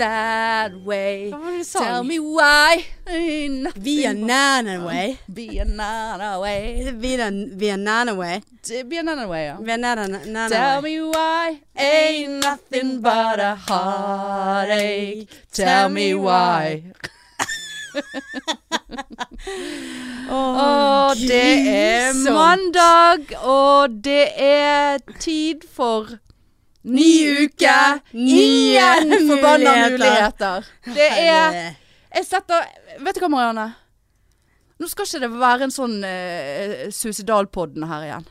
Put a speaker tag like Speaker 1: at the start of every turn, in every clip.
Speaker 1: that way. Tell me why. Vianana way.
Speaker 2: Vianana way. Vianana
Speaker 1: way. Vianana way.
Speaker 2: Vianana way.
Speaker 1: Tell me why ain't nothing but a heartache. Tell me why. Oh, det er mandag, og det er tid for ny uke.
Speaker 2: nye
Speaker 1: forbanna
Speaker 2: muligheter.
Speaker 1: Det er Jeg setter Vet du hva, Marianne? Nå skal ikke det være en sånn uh, suicidalpodden her igjen.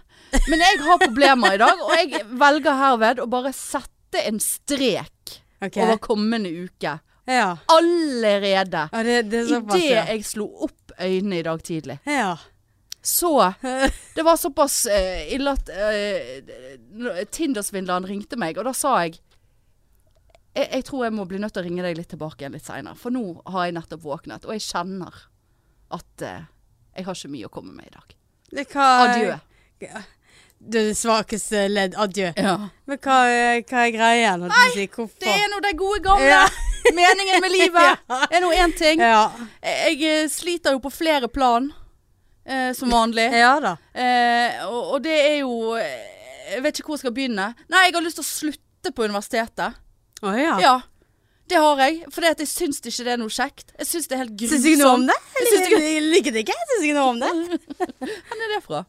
Speaker 1: Men jeg har problemer i dag, og jeg velger herved å bare sette en strek
Speaker 2: okay.
Speaker 1: over kommende uke.
Speaker 2: Ja.
Speaker 1: Allerede.
Speaker 2: ja det, det
Speaker 1: Idet jeg slo opp øynene i dag tidlig.
Speaker 2: ja.
Speaker 1: Så Det var såpass uh, ille at uh, Tinder-svindleren ringte meg, og da sa jeg jeg, jeg tror jeg må bli nødt til å ringe deg litt tilbake igjen litt seinere. For nå har jeg nettopp våknet, og jeg kjenner at eh, jeg har ikke mye å komme med i dag.
Speaker 2: Det,
Speaker 1: Adjø.
Speaker 2: Det svakeste ledd. Adjø.
Speaker 1: Ja.
Speaker 2: Men hva, hva er greia når si? Hvorfor?
Speaker 1: Det er nå det gode gamle.
Speaker 2: Ja.
Speaker 1: Meningen med livet er nå én ting.
Speaker 2: Ja.
Speaker 1: Jeg sliter jo på flere plan, eh, som vanlig.
Speaker 2: ja da.
Speaker 1: Eh, og, og det er jo eh, Jeg vet ikke hvor jeg skal begynne. Nei, jeg har lyst til å slutte på universitetet.
Speaker 2: Å ja.
Speaker 1: Ja. Det har jeg. For jeg syns ikke det er noe kjekt. Jeg syns det er helt grusomt.
Speaker 2: Syns ikke noe om det?
Speaker 1: Jeg syns ikke-
Speaker 2: liker det ikke. Jeg syns ikke noe om det.
Speaker 1: Hvor er det fra?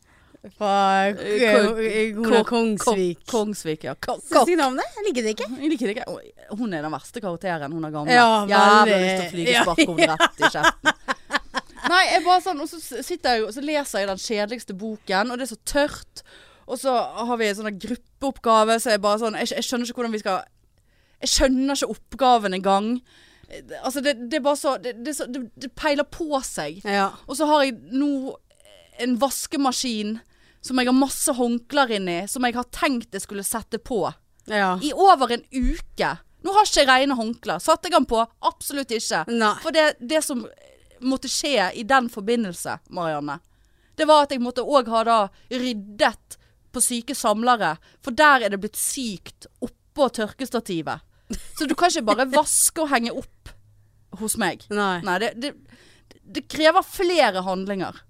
Speaker 2: Fra
Speaker 1: Eh,
Speaker 2: eh, Kongsvik.
Speaker 1: Kongsvik, ja. Ko-
Speaker 2: Syns ikke noe om det? Jeg liker det ikke.
Speaker 1: Jeg liker det ikke. Hun er den verste karakteren, hun er gammel.
Speaker 2: Ja,
Speaker 1: Jævla lyst til å flyge
Speaker 2: Ja,
Speaker 1: spark henne rett i kjeften. Nei, jeg bare sånn, og så sitter jeg og så leser jeg den kjedeligste boken, og det er så tørt. Og så har vi en sånn gruppeoppgave, så jeg bare sånn jeg, jeg skjønner ikke hvordan vi skal Jeg skjønner ikke oppgaven engang. Altså, det, det er bare så det, det, så det, det peiler på seg.
Speaker 2: Ja.
Speaker 1: Og så har jeg nå en vaskemaskin som jeg har masse håndklær inni, som jeg har tenkt jeg skulle sette på.
Speaker 2: ja.
Speaker 1: I over en uke. Nå har ikke jeg rene håndklær. Satte jeg den på? Absolutt ikke.
Speaker 2: Nei.
Speaker 1: For det, det som måtte skje i den forbindelse, Marianne, det var at jeg måtte òg ha da ryddet på syke samlere. For der er det blitt sykt oppå tørkestativet. Så du kan ikke bare vaske og henge opp hos meg.
Speaker 2: Nei.
Speaker 1: Nei, det, det, det krever flere handlinger.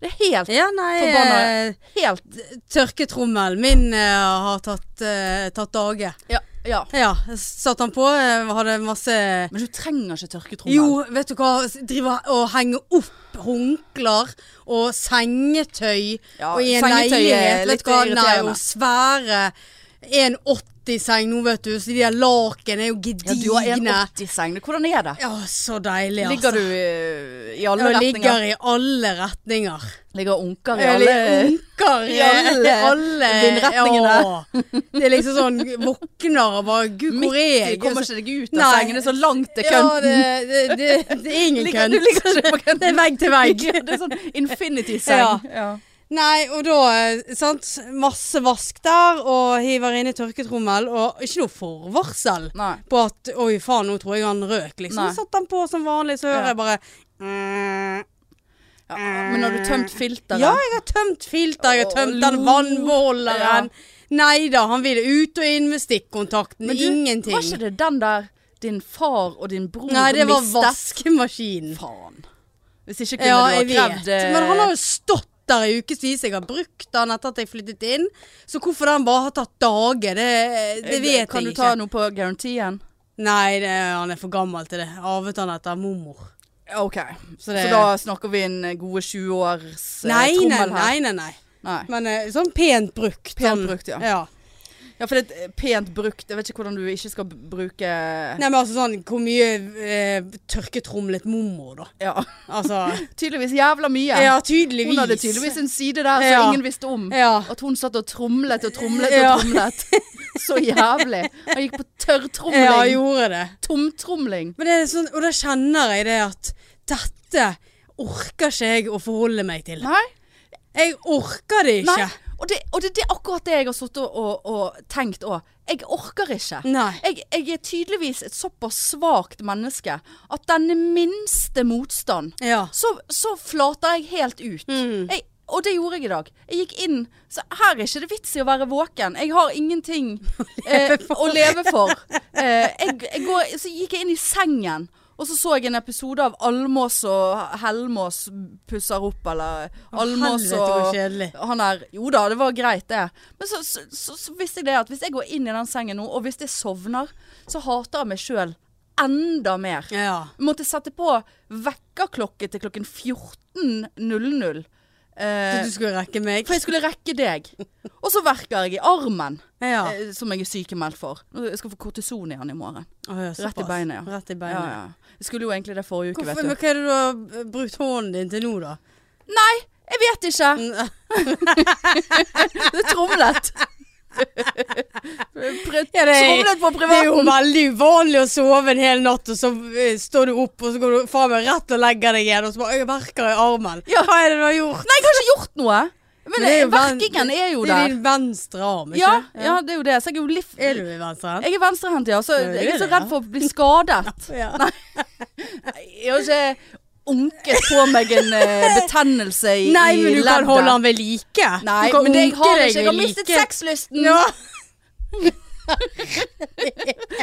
Speaker 1: Det er helt
Speaker 2: Ja, nei
Speaker 1: Forbanna.
Speaker 2: eh,
Speaker 1: Helt
Speaker 2: Tørketrommel min uh, har tatt, uh, tatt dage.
Speaker 1: Ja. Ja.
Speaker 2: Ja, satte han på. eh, hadde masse
Speaker 1: Men du trenger ikke tørketrommel.
Speaker 2: Jo, vet du hva. Driver og henger opp håndklær og sengetøy.
Speaker 1: Ja,
Speaker 2: og i en leilighet. Vet du hva. Nei, og svære 1,80-seng nå, vet du. Så de der laken er jo
Speaker 1: Ja, du har
Speaker 2: en
Speaker 1: 1,80-seng. Hvordan er det?
Speaker 2: Ja, så deilig, altså.
Speaker 1: Ligger du i, i alle
Speaker 2: ja,
Speaker 1: retninger?
Speaker 2: ligger i alle retninger.
Speaker 1: Ligger unker i alle
Speaker 2: Unker
Speaker 1: i alle
Speaker 2: alle
Speaker 1: vindretningene.
Speaker 2: Ja. Det er liksom sånn Våkner og bare Gud, hvor er
Speaker 1: jeg?
Speaker 2: jeg?
Speaker 1: kommer ikke deg ut av
Speaker 2: Nei.
Speaker 1: sengen. Det er så langt til
Speaker 2: Ja,
Speaker 1: kønten.
Speaker 2: det, det, det, det er ingen kønt.
Speaker 1: Du.
Speaker 2: Det er vegg til vegg.
Speaker 1: Det er sånn infinity-seng. Ja.
Speaker 2: Nei, og da, eh, sant. Masse vask der, og hiver inn i tørketrommel. Og ikke noe forvarsel
Speaker 1: Nei.
Speaker 2: på at oi, faen, nå tror jeg han røk, liksom.
Speaker 1: Nei.
Speaker 2: Så satt han på som vanlig, så hører
Speaker 1: Ja.
Speaker 2: jeg bare mm,
Speaker 1: Ja, men har du tømt filteret?
Speaker 2: Ja, jeg har tømt filteret. jeg har tømt den
Speaker 1: vannmåleren.
Speaker 2: Ja. Nei da, han ville ut og inn med stikkontakten.
Speaker 1: Men du,
Speaker 2: Ingenting.
Speaker 1: Var ikke det den der din far og din bror
Speaker 2: Nei, det var
Speaker 1: mistet?
Speaker 2: vaskemaskinen.
Speaker 1: Faen. Hvis ikke kunne
Speaker 2: Ja,
Speaker 1: du
Speaker 2: jeg
Speaker 1: ha
Speaker 2: Ja,
Speaker 1: krevd vet.
Speaker 2: Men han har jo stått der i ukevis. Jeg har brukt den etter at jeg flyttet inn. Så hvorfor den bare har tatt dager, det, det vet
Speaker 1: ikke Kan du ta noe på garantien?
Speaker 2: Nei, det, han er for gammel til det. Arvet han etter mormor.
Speaker 1: OK.
Speaker 2: Så
Speaker 1: Så, da snakker vi en eh, gode 20 års eh,
Speaker 2: Nei, nei,
Speaker 1: trommel her.
Speaker 2: nei, nei, nei.
Speaker 1: Nei.
Speaker 2: Men eh, sånn pent brukt.
Speaker 1: Pent
Speaker 2: sånn,
Speaker 1: brukt, ja.
Speaker 2: ja.
Speaker 1: Ja, for det er et pent brukt. Jeg vet ikke hvordan du ikke skal bruke
Speaker 2: Nei, men altså sånn Hvor mye eh, tørketromlet mormor, da?
Speaker 1: Ja,
Speaker 2: Altså
Speaker 1: tydeligvis jævla mye.
Speaker 2: Ja, tydeligvis.
Speaker 1: Hun hadde tydeligvis en side der som
Speaker 2: Ja.
Speaker 1: ingen visste om.
Speaker 2: Ja.
Speaker 1: At hun satt og tromlet og tromlet og tromlet. Så jævlig. Han gikk på tørrtromling.
Speaker 2: Ja, gjorde det.
Speaker 1: Tomtromling.
Speaker 2: Men det er sånn, og da kjenner jeg det at dette orker ikke jeg å forholde meg til.
Speaker 1: Nei.
Speaker 2: Jeg orker det ikke.
Speaker 1: Nei. Og det, og det, det er akkurat det jeg har sittet og, og, og tenkt òg. Jeg orker ikke. Jeg, jeg er tydeligvis et såpass svakt menneske at denne minste motstand,
Speaker 2: Ja.
Speaker 1: så, så flater jeg helt ut.
Speaker 2: Mm.
Speaker 1: Jeg, og det gjorde jeg i dag. Jeg gikk inn Så her er ikke det vits i å være våken. Jeg har ingenting eh, å leve for. Eh, jeg går, så gikk jeg inn i sengen. Og så så jeg en episode av Almås og Helmås pusser opp, eller Almås og han er Jo da, det var greit, det. Men så, så, så, så visste jeg det at hvis jeg går inn i den sengen nå, og hvis jeg sovner, så hater jeg meg sjøl enda mer.
Speaker 2: Ja.
Speaker 1: Jeg måtte sette på vekkerklokke til klokken 14.00.
Speaker 2: Så
Speaker 1: Eh,
Speaker 2: du skulle rekke meg?
Speaker 1: for jeg skulle rekke deg. Og så verker jeg i armen,
Speaker 2: Ja.
Speaker 1: eh, som jeg er sykemeldt for. Jeg skal få kortison i den i morgen.
Speaker 2: Oh, ja,
Speaker 1: Rett i beinet, ja.
Speaker 2: Rett i beinet.
Speaker 1: ja. Jeg skulle jo egentlig det forrige uke,
Speaker 2: Hvorfor,
Speaker 1: vet
Speaker 2: men
Speaker 1: du.
Speaker 2: hva er det du har eh, brukt hånden din til nå, da?
Speaker 1: Nei, jeg vet ikke.
Speaker 2: Det
Speaker 1: Det tromlet.
Speaker 2: Ja, det er- Det er jo veldig uvanlig å sove en hel natt, og så eh, står du opp, og så går du faen meg rett og legger deg igjen, og så bare Jeg verker i armen.
Speaker 1: Ja.
Speaker 2: Hva er det du har gjort?
Speaker 1: Nei, jeg har ikke gjort noe. Men,
Speaker 2: Men det er jo der
Speaker 1: verkingen er jo
Speaker 2: Det er din venstre arm, ikke
Speaker 1: Ja, ja, det er jo det. Så jeg er jo liv...
Speaker 2: Er du i venstre?
Speaker 1: Jeg er venstrehendt, ja. Så jeg
Speaker 2: er
Speaker 1: er så redd for å bli skadet.
Speaker 2: Ja.
Speaker 1: Nei. Jeg har ikke unket på meg en uh, betennelse i,
Speaker 2: Nei, men du kan holde den ved like.
Speaker 1: Nei,
Speaker 2: du kan
Speaker 1: men det jeg har ikke. Jeg har mistet
Speaker 2: like.
Speaker 1: sexlysten.
Speaker 2: Ja.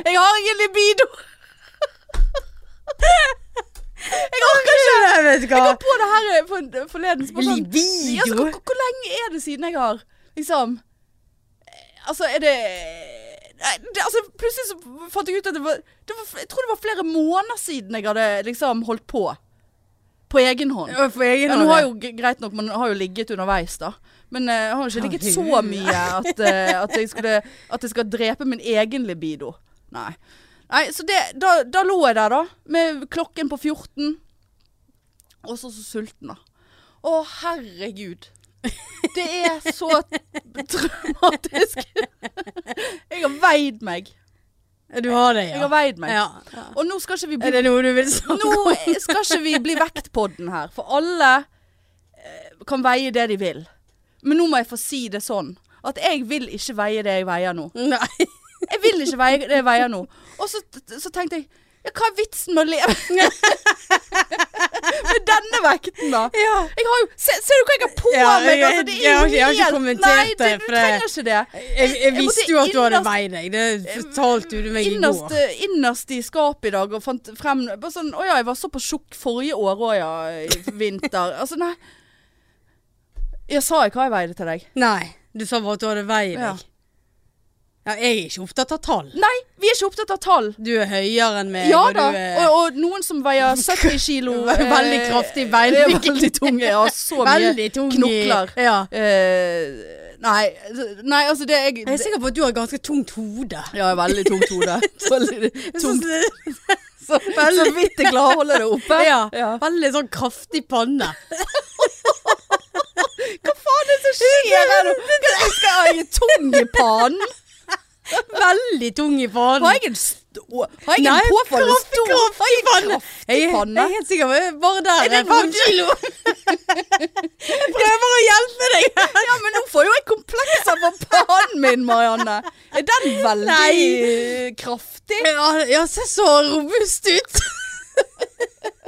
Speaker 1: Jeg har ingen libido. Jeg orker ikke.
Speaker 2: Jeg vet
Speaker 1: Jeg kom på det her eh, for, forleden. Sånn,
Speaker 2: libido?
Speaker 1: Altså, hvor, hvor lenge er det siden jeg har liksom eh, Altså, er det det, altså, Plutselig så fant jeg ut at det var, det var Jeg tror det var flere måneder siden jeg hadde liksom holdt på. På egen hånd.
Speaker 2: Ja, For egen
Speaker 1: Ja, nå har jo greit nok, man har jo ligget underveis, da. Men eh, jeg har ikke ligget så mye at, uh, at, jeg skulle, at jeg skal drepe min egen libido. Nei. Nei, så det, da, da lå jeg der, da. Med klokken på 14. Og så så sulten, da. Å, herregud. Det er så traumatisk. Jeg har veid meg.
Speaker 2: Du har det,
Speaker 1: Jeg har veid meg.
Speaker 2: ja. ja.
Speaker 1: Og nå skal ikke vi
Speaker 2: Er
Speaker 1: bli
Speaker 2: det noe du vil snakke
Speaker 1: nå skal ikke vi bli vektpodden her, for alle eh, kan veie det de vil. Men nå må jeg få si det sånn. At jeg vil ikke veie det jeg veier nå.
Speaker 2: Nei.
Speaker 1: Jeg vil ikke veie det jeg veier nå. Og så, så tenkte jeg ja, hva er vitsen med å leve med denne vekten, da?
Speaker 2: Ja.
Speaker 1: Jeg har jo Se, ser du hva jeg har på
Speaker 2: Ja,
Speaker 1: meg? Altså, det er jo
Speaker 2: ikke- jeg har ikke kommentert
Speaker 1: Nei,
Speaker 2: det,
Speaker 1: du
Speaker 2: for
Speaker 1: trenger ikke det.
Speaker 2: Jeg, jeg
Speaker 1: Jeg
Speaker 2: visste jo at du hadde
Speaker 1: vei
Speaker 2: veid deg. Det fortalte du meg i går.
Speaker 1: innerst i skapet i dag og fant frem bare sånn Å ja, jeg var såpass tjukk forrige år òg, ja. I vinter. Altså, nei. Jeg sa ikke hva jeg veide til deg?
Speaker 2: Nei, du sa bare at du hadde veid deg. Ja, jeg er ikke opptatt av tall.
Speaker 1: Nei, vi er ikke opptatt av tall.
Speaker 2: Du er høyere enn meg.
Speaker 1: Ja da.
Speaker 2: Er
Speaker 1: Og, og noen som veier 70 kilo
Speaker 2: veldig kraftig bein.
Speaker 1: er Veldig tunge. Ja, så mye
Speaker 2: veldig
Speaker 1: knokler.
Speaker 2: Ja.
Speaker 1: Uh, nei, nei, altså det jeg,
Speaker 2: Jeg er sikker på at du har ganske tungt hode.
Speaker 1: Ja, veldig tungt hode. Veldig tungt.
Speaker 2: Så-
Speaker 1: veldig. så vidt jeg klarer å holde det oppe.
Speaker 2: Ja,
Speaker 1: Ja.
Speaker 2: Veldig sånn kraftig panne.
Speaker 1: Hva faen er det som skjer her nå? Skal- jeg tung i pannen?
Speaker 2: Veldig tung i pannen.
Speaker 1: Har jeg en stå... Har jeg en
Speaker 2: Nei,
Speaker 1: påfallende
Speaker 2: kraft,
Speaker 1: stor
Speaker 2: panne.
Speaker 1: kraftig
Speaker 2: Jeg,
Speaker 1: panne?
Speaker 2: jeg er helt sikker på Bare der
Speaker 1: Er det
Speaker 2: fem kilo. jeg prøver å hjelpe deg.
Speaker 1: Ja, men nå får jo jeg komplekser på pannen min, Marianne. Er den veldig
Speaker 2: Nei.
Speaker 1: kraftig?
Speaker 2: Ja, ja, se så robust ut.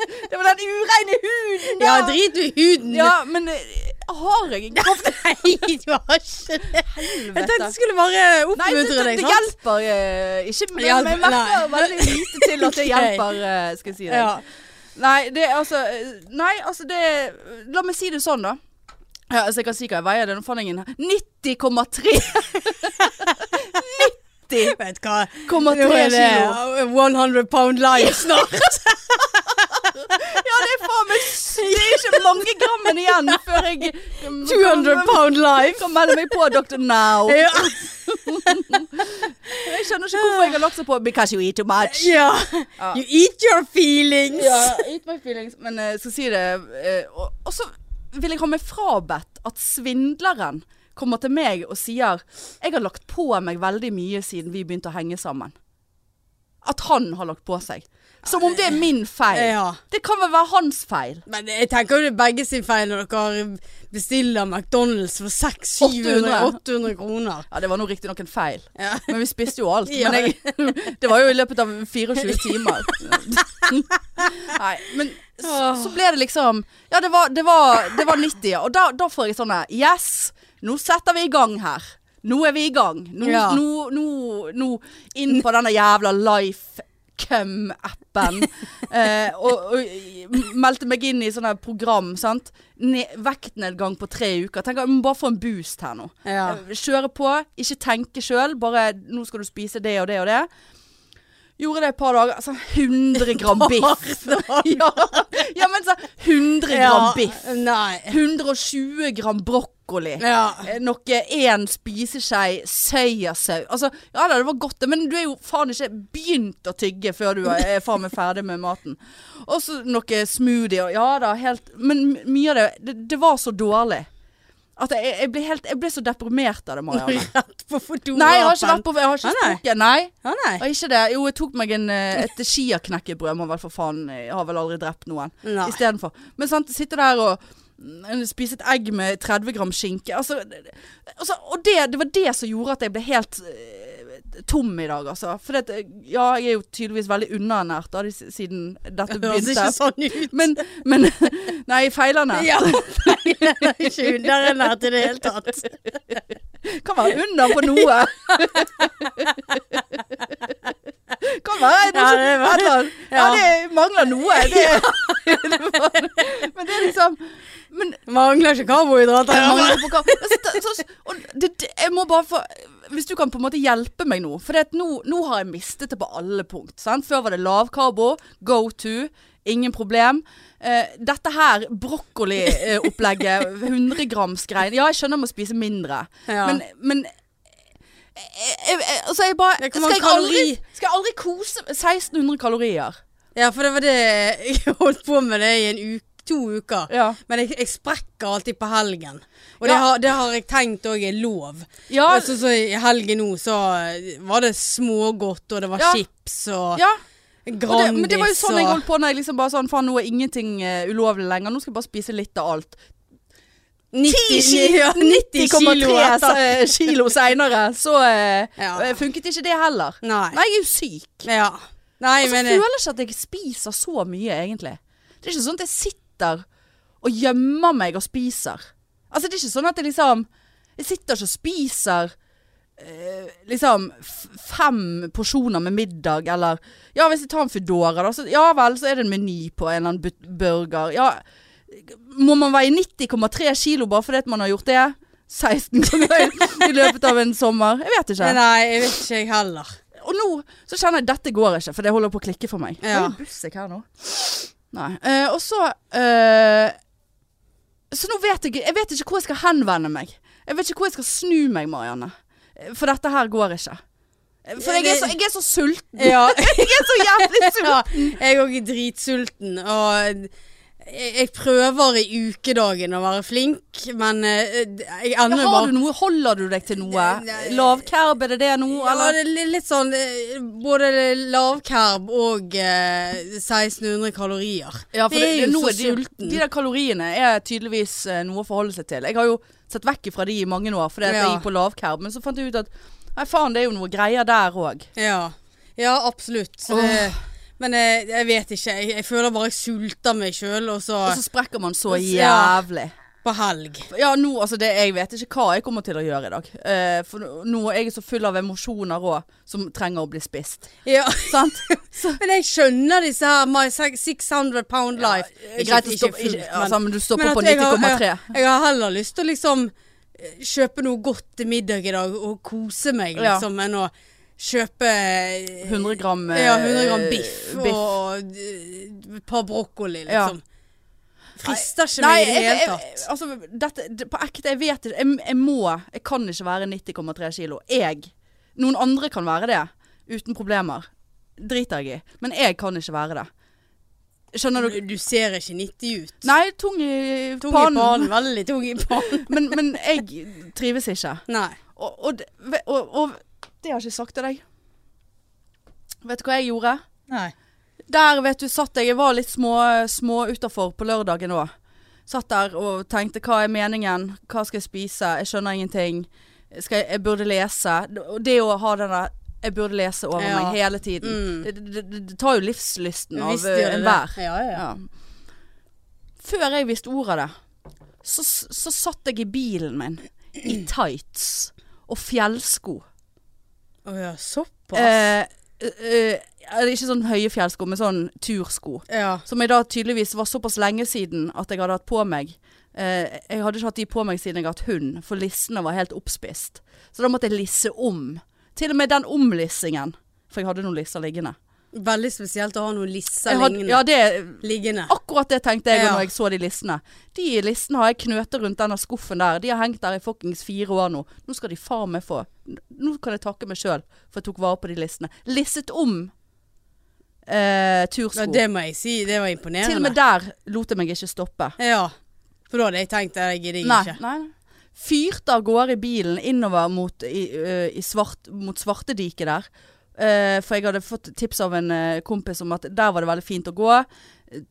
Speaker 1: Det var den ureine huden, da.
Speaker 2: Ja, drit i huden.
Speaker 1: Ja, men eh, har jeg ikke kraftig
Speaker 2: Nei, du har ikke det. Jeg tenkte
Speaker 1: Helvete.
Speaker 2: jeg skulle bare
Speaker 1: Nei, det,
Speaker 2: oppmuntre
Speaker 1: det,
Speaker 2: deg,
Speaker 1: det hjelper uh, ikke. Men jeg merker veldig lite til at det hjelper, uh, skal jeg si deg.
Speaker 2: Ja.
Speaker 1: Nei, det er altså eh, Nei, altså det La meg si det sånn, da. Ja, altså jeg kan si hva jeg veier. Det er nå faen ingen 90,3 90,3
Speaker 2: Vet hva? Nå er det
Speaker 1: kilo.
Speaker 2: 100 pound life snart.
Speaker 1: Ja, det er faen meg Det er ikke mange grammene igjen før jeg um,
Speaker 2: 200 pound life.
Speaker 1: Kan melde meg på Dr. Now.
Speaker 2: Ja.
Speaker 1: Jeg skjønner ikke hvorfor jeg har lagt seg på Because you eat too much.
Speaker 2: ja. You eat your feelings.
Speaker 1: Ja, eat my feelings. Men eh, jeg skal si det eh, og så vil jeg ha meg frabedt at svindleren kommer til meg og sier Jeg har lagt på meg veldig mye siden vi begynte å henge sammen. At han har lagt på seg. Som om det er min feil.
Speaker 2: Ja.
Speaker 1: Det kan vel være hans feil.
Speaker 2: Men jeg tenker jo det er begge sin feil når dere bestiller McDonald's for 600-800 kroner.
Speaker 1: Ja, det var nå riktignok en feil.
Speaker 2: Ja.
Speaker 1: Men vi spiste jo alt.
Speaker 2: Ja.
Speaker 1: Men jeg, det var jo i løpet av 24 timer. Nei, men så, så ble det liksom Ja, det var, det var, det var 90, ja. Og da, da får jeg sånn Yes, nå setter vi i gang her. Nå er vi i gang. Nå,
Speaker 2: Ja.
Speaker 1: nå, nå, nå inn på denne jævla Lifecum-appen. eh, og, og meldte meg inn i sånne program, sant. Ne vektnedgang på tre uker. Tenker jeg må bare få en boost her nå.
Speaker 2: Ja.
Speaker 1: Eh, Kjøre på, ikke tenke sjøl. Bare 'nå skal du spise det og det og det'. Gjorde det et par dager. Sånn 100 gram biff. ja, ja, men sånn 100 gram biff.
Speaker 2: Nei.
Speaker 1: 120 gram brokkoli.
Speaker 2: Ja.
Speaker 1: Eh, Noe én spiseskje soyasaus. Altså, ja da, det var godt, det, men du er jo faen ikke begynt å tygge før du er faen meg ferdig med maten. Og så noe smoothie og Ja da, helt Men mye av det Det, det var så dårlig. At jeg, jeg, ble helt, jeg ble så deprimert av det, Marianne.
Speaker 2: På fotografen.
Speaker 1: Nei, jeg har ikke vært på Jeg har ikke
Speaker 2: Ah, nei.
Speaker 1: Nei.
Speaker 2: Nei.
Speaker 1: Jeg ikke det. Jo, jeg tok meg en, eh, et skiaknekkebrød, må vel for faen Jeg har vel aldri drept noen istedenfor. Men sant, sitte der og mm, spise et egg med 30 gram skinke. Altså, altså, og det, det var det som gjorde at jeg ble helt eh, tom i dag, altså. For det, ja, jeg er jo tydeligvis veldig underernært da, siden dette
Speaker 2: Det høres
Speaker 1: begynte.
Speaker 2: ikke sånn ut.
Speaker 1: Men, men Nei, feilernært.
Speaker 2: Ja, er ikke underernært i det hele tatt.
Speaker 1: Kan være under på noe. Kan være
Speaker 2: Ja, det var-
Speaker 1: et eller annet. ja,
Speaker 2: ja.
Speaker 1: det mangler noe. Det, det men det er liksom men,
Speaker 2: Mangler ikke karbohydrater.
Speaker 1: jeg mangler på hva så, så, det, det, Jeg må bare få Hvis du kan på en måte hjelpe meg nå. For det nå, nå har jeg mistet det på alle punkt. Sant? Før var det lavkarbo, go to, ingen problem. Eh, dette her, brokkoliopplegget, 100 grams greier Ja, jeg skjønner jeg må spise mindre.
Speaker 2: Ja.
Speaker 1: Men, men jeg, jeg, jeg, altså jeg bare skal jeg, aldri, skal jeg aldri kose 1600 kalorier?
Speaker 2: Ja, for det var det jeg holdt på med det i en uke, to uker.
Speaker 1: Ja.
Speaker 2: Men jeg, jeg sprekker alltid på helgen. Og det, har, det har jeg tenkt òg er lov.
Speaker 1: Ja,
Speaker 2: Så, så I helgen nå så var det smågodt, og det var
Speaker 1: Ja.
Speaker 2: chips og
Speaker 1: ja. Og
Speaker 2: Grandis
Speaker 1: det, men det var jo sånn jeg holdt på når jeg liksom bare sånn Faen, nå er ingenting uh, ulovlig lenger. Nå skal jeg bare spise litt av alt.
Speaker 2: 90, 90 kilo
Speaker 1: 90,3 eh, kilo seinere, så eh,
Speaker 2: Ja.
Speaker 1: eh, funket ikke det heller.
Speaker 2: Nei.
Speaker 1: Nei, jeg er jo syk.
Speaker 2: Ja. Nei,
Speaker 1: Og så føler jeg ikke at jeg spiser så mye, egentlig. Det er ikke sånn at jeg sitter og gjemmer meg og spiser. Altså, det er ikke sånn at jeg liksom Jeg sitter ikke og spiser eh, liksom fem porsjoner med middag, eller Ja, hvis jeg tar en Foodora, da, så ja vel, så er det en meny på en eller annen burger. Ja, må man veie 90,3 kilo bare fordi at man har gjort det? 16 ganger i løpet av en sommer? Jeg vet ikke.
Speaker 2: Nei, jeg vet ikke jeg heller.
Speaker 1: Og nå så kjenner jeg dette går ikke, for det holder på å klikke for meg.
Speaker 2: Ja.
Speaker 1: Det er buss jeg her nå. Nei. Eh, og så eh, Så nå vet jeg Jeg vet ikke hvor jeg skal henvende meg. Jeg vet ikke hvor jeg skal snu meg, Marianne. For dette her går ikke. For jeg er så, jeg er så sulten.
Speaker 2: Ja.
Speaker 1: Jeg er så jævlig sulten.
Speaker 2: ja jeg òg er dritsulten. Og jeg, prøver i ukedagen å være flink, men eh, jeg
Speaker 1: Ja,
Speaker 2: ender
Speaker 1: har
Speaker 2: bare
Speaker 1: du noe, holder du deg til noe? Lavkerb, er det det nå,
Speaker 2: Ja,
Speaker 1: eller?
Speaker 2: det er litt sånn eh, Både lavkerb og eh, 1600 kalorier.
Speaker 1: Ja, for
Speaker 2: Det er jo så sulten.
Speaker 1: de der kaloriene er tydeligvis eh, noe å forholde seg til. Jeg har jo sett vekk fra de i mange år fordi ja. jeg gikk på lavkerb, men så fant jeg ut at nei faen, det er jo noe greier der òg.
Speaker 2: Ja, ja absolutt. Så det, men jeg, jeg vet ikke. Jeg, jeg føler bare jeg sulter meg sjøl, og så
Speaker 1: Og så sprekker man så
Speaker 2: Ja.
Speaker 1: jævlig.
Speaker 2: på helg.
Speaker 1: Ja, nå, altså det, Jeg vet ikke hva jeg kommer til å gjøre i dag. Uh, for nå- er jeg så full av emosjoner òg, som trenger å bli spist.
Speaker 2: Ja.
Speaker 1: Sant?
Speaker 2: Men jeg skjønner disse her My 600 Pound Life.
Speaker 1: Ikke, greit stoppe,
Speaker 2: fullt,
Speaker 1: ikke, altså, men du stopper
Speaker 2: men
Speaker 1: på
Speaker 2: at jeg
Speaker 1: 90,3.
Speaker 2: Jeg, jeg har heller lyst til å liksom eh, kjøpe noe godt til middag i dag og kose meg,
Speaker 1: Ja.
Speaker 2: liksom, enn å kjøpe eh,
Speaker 1: 100 gram, eh,
Speaker 2: Ja, 100 gram biff,
Speaker 1: biff.
Speaker 2: og eh, et par brokkoli,
Speaker 1: Ja.
Speaker 2: liksom. Frister ikke meg i det hele tatt.
Speaker 1: altså, dette, på ekte, jeg vet ikke. Jeg, jeg må Jeg kan ikke være 90,3 kilo. Jeg. Noen andre kan være det. Uten problemer. Driter jeg i. Men jeg kan ikke være det. Skjønner du?
Speaker 2: Du, du ser ikke 90 ut.
Speaker 1: Nei, tung i
Speaker 2: Tung i
Speaker 1: pannen.
Speaker 2: pannen. Veldig tung i pannen.
Speaker 1: Men, men jeg trives ikke.
Speaker 2: Nei.
Speaker 1: Og, og, og, og det har jeg ikke sagt til deg. Vet du hva jeg gjorde?
Speaker 2: Nei.
Speaker 1: Der, vet du, satt jeg Jeg var litt små, små utafor på lørdagen òg. Satt der og tenkte hva er meningen? Hva skal jeg spise? Jeg skjønner ingenting. Skal jeg, jeg burde lese. Det å ha den der Jeg burde lese over
Speaker 2: Ja.
Speaker 1: meg hele tiden.
Speaker 2: Mm.
Speaker 1: Det, det, det, det tar jo livslysten av
Speaker 2: Visst
Speaker 1: eh, enhver.
Speaker 2: ja.
Speaker 1: Ja. Før jeg visste ordet av det, så, så satt jeg i bilen min i tights og fjellsko.
Speaker 2: Å ja, såpass.
Speaker 1: Eh, eh, eh, ikke sånn høye fjellsko, men sånn tursko.
Speaker 2: ja.
Speaker 1: Som jeg da tydeligvis var såpass lenge siden at jeg hadde hatt på meg. Eh, jeg hadde ikke hatt de på meg siden jeg hadde hatt hund, for lissene var helt oppspist. Så da måtte jeg lisse om. Til og med den omlissingen. For jeg hadde noen lisser liggende.
Speaker 2: Veldig spesielt å ha noen lisser
Speaker 1: had,
Speaker 2: liggende.
Speaker 1: ja, det,
Speaker 2: liggende.
Speaker 1: akkurat det tenkte jeg
Speaker 2: Ja.
Speaker 1: når jeg så de lissene. De lissene har jeg knøtet rundt denne skuffen der. De har hengt der i fuckings fire år nå. Nå skal de faen meg få Nå kan jeg takke meg sjøl for jeg tok vare på de lissene. Lisset om eh, tursko.
Speaker 2: Ja, det må jeg si. Det var imponerende.
Speaker 1: Til og med der lot jeg meg ikke stoppe.
Speaker 2: Ja. For da hadde jeg tenkt at jeg gidder ikke.
Speaker 1: nei. Fyrte av gårde i bilen innover mot, i, ø, i svart, mot Svartediket der. Eh, for jeg hadde fått tips av en uh, kompis om at der var det veldig fint å gå.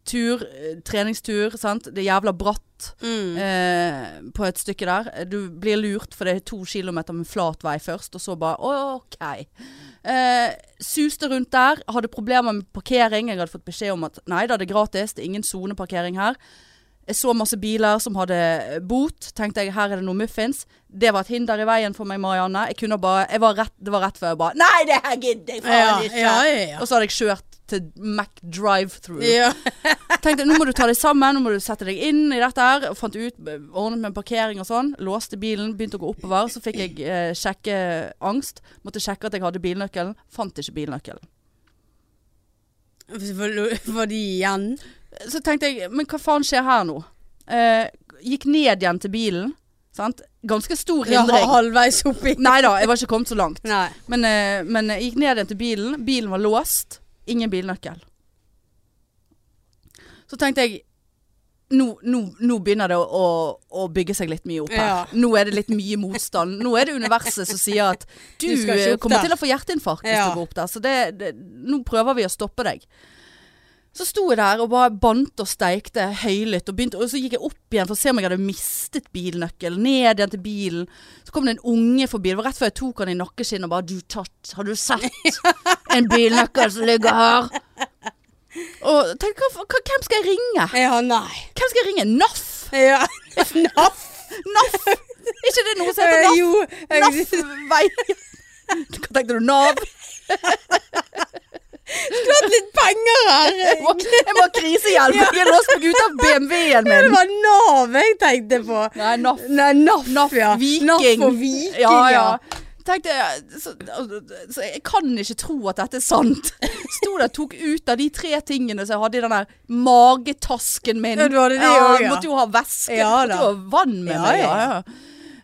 Speaker 1: Tur, eh, treningstur, sant. Det er jævla bratt
Speaker 2: Mm.
Speaker 1: på et stykke der. Du blir lurt, for det er to kilometer med flat vei først, og så bare OK. Suste rundt der. Hadde problemer med parkering. Jeg hadde fått beskjed om at nei da, det er gratis. Det er ingen soneparkering her. Jeg så masse biler som hadde eh, bot. Tenkte jeg her er det noe muffins. Det var et hinder i veien for meg, Marianne. Jeg kunne bare jeg var rett, Det var rett før jeg bare Nei, det her gidder jeg
Speaker 2: Ja,
Speaker 1: faen ikke!
Speaker 2: ja, ja, ja.
Speaker 1: Og så hadde jeg kjørt til Mac Drive-through.
Speaker 2: ja.
Speaker 1: Tenkte nå må du ta deg sammen, nå må du sette deg inn i dette her. Og Fant ut, ordnet med parkering og sånn. Låste bilen, begynte å gå oppover. Så fikk jeg eh, sjekkeangst. Måtte sjekke at jeg hadde bilnøkkelen. Fant ikke bilnøkkelen.
Speaker 2: Var de igjen
Speaker 1: Så tenkte jeg, men hva faen skjer her nå? Eh, gikk ned igjen til bilen. Sant? Ganske stor
Speaker 2: ja,
Speaker 1: hindring.
Speaker 2: halvveis oppi.
Speaker 1: Nei da, jeg var ikke kommet så langt. Men, eh, men jeg gikk ned igjen til bilen. Bilen var låst. Ingen bilnøkkel. Så tenkte jeg nå, nå, nå begynner det å, å, å bygge seg litt mye opp her.
Speaker 2: Ja.
Speaker 1: Nå er det litt mye motstand. Nå er det universet som sier at du,
Speaker 2: Du
Speaker 1: eh, kommer
Speaker 2: der.
Speaker 1: til å få hjerteinfarkt hvis
Speaker 2: Ja.
Speaker 1: du går opp der. Så det, det, nå prøver vi å stoppe deg. Så sto jeg der og bare bante og steikte høylytt. Og, begynte, og så gikk jeg opp igjen for å se om jeg hadde mistet bilnøkkelen. Ned igjen til bilen. Så kom det en unge forbi. Det var rett før jeg tok han i nakkeskinnet og bare Du tatt, har du sett en bilnøkkel som ligger her? Og tenk, hvem skal jeg ringe?
Speaker 2: Ja, nei.
Speaker 1: Hvem skal jeg ringe? NAF?
Speaker 2: Ja. NAF?
Speaker 1: NAF? Er ikke det noe som heter NAF?
Speaker 2: Jo.
Speaker 1: NAF-vei. Hva tenkte du? Nav?
Speaker 2: Har hatt litt penger her.
Speaker 1: Jeg må, jeg må ha krisehjelp. Jeg er låst meg ut av BMW-en min.
Speaker 2: Det var Nav jeg tenkte på.
Speaker 1: Nei, NAF.
Speaker 2: Nei, NAF,
Speaker 1: NAF,
Speaker 2: ja.
Speaker 1: Viking.
Speaker 2: NAF og Viking,
Speaker 1: ja.
Speaker 2: ja.
Speaker 1: ja. Tenkte så, så jeg kan ikke tro at dette er sant. Sto der tok ut av de tre tingene som jeg hadde i den der magetasken min.
Speaker 2: Ja, du hadde det også, ja.
Speaker 1: Måtte jo ha væske.
Speaker 2: Ja,
Speaker 1: måtte jo ha vann med
Speaker 2: Ja,
Speaker 1: meg.
Speaker 2: ja,
Speaker 1: Ja, ja.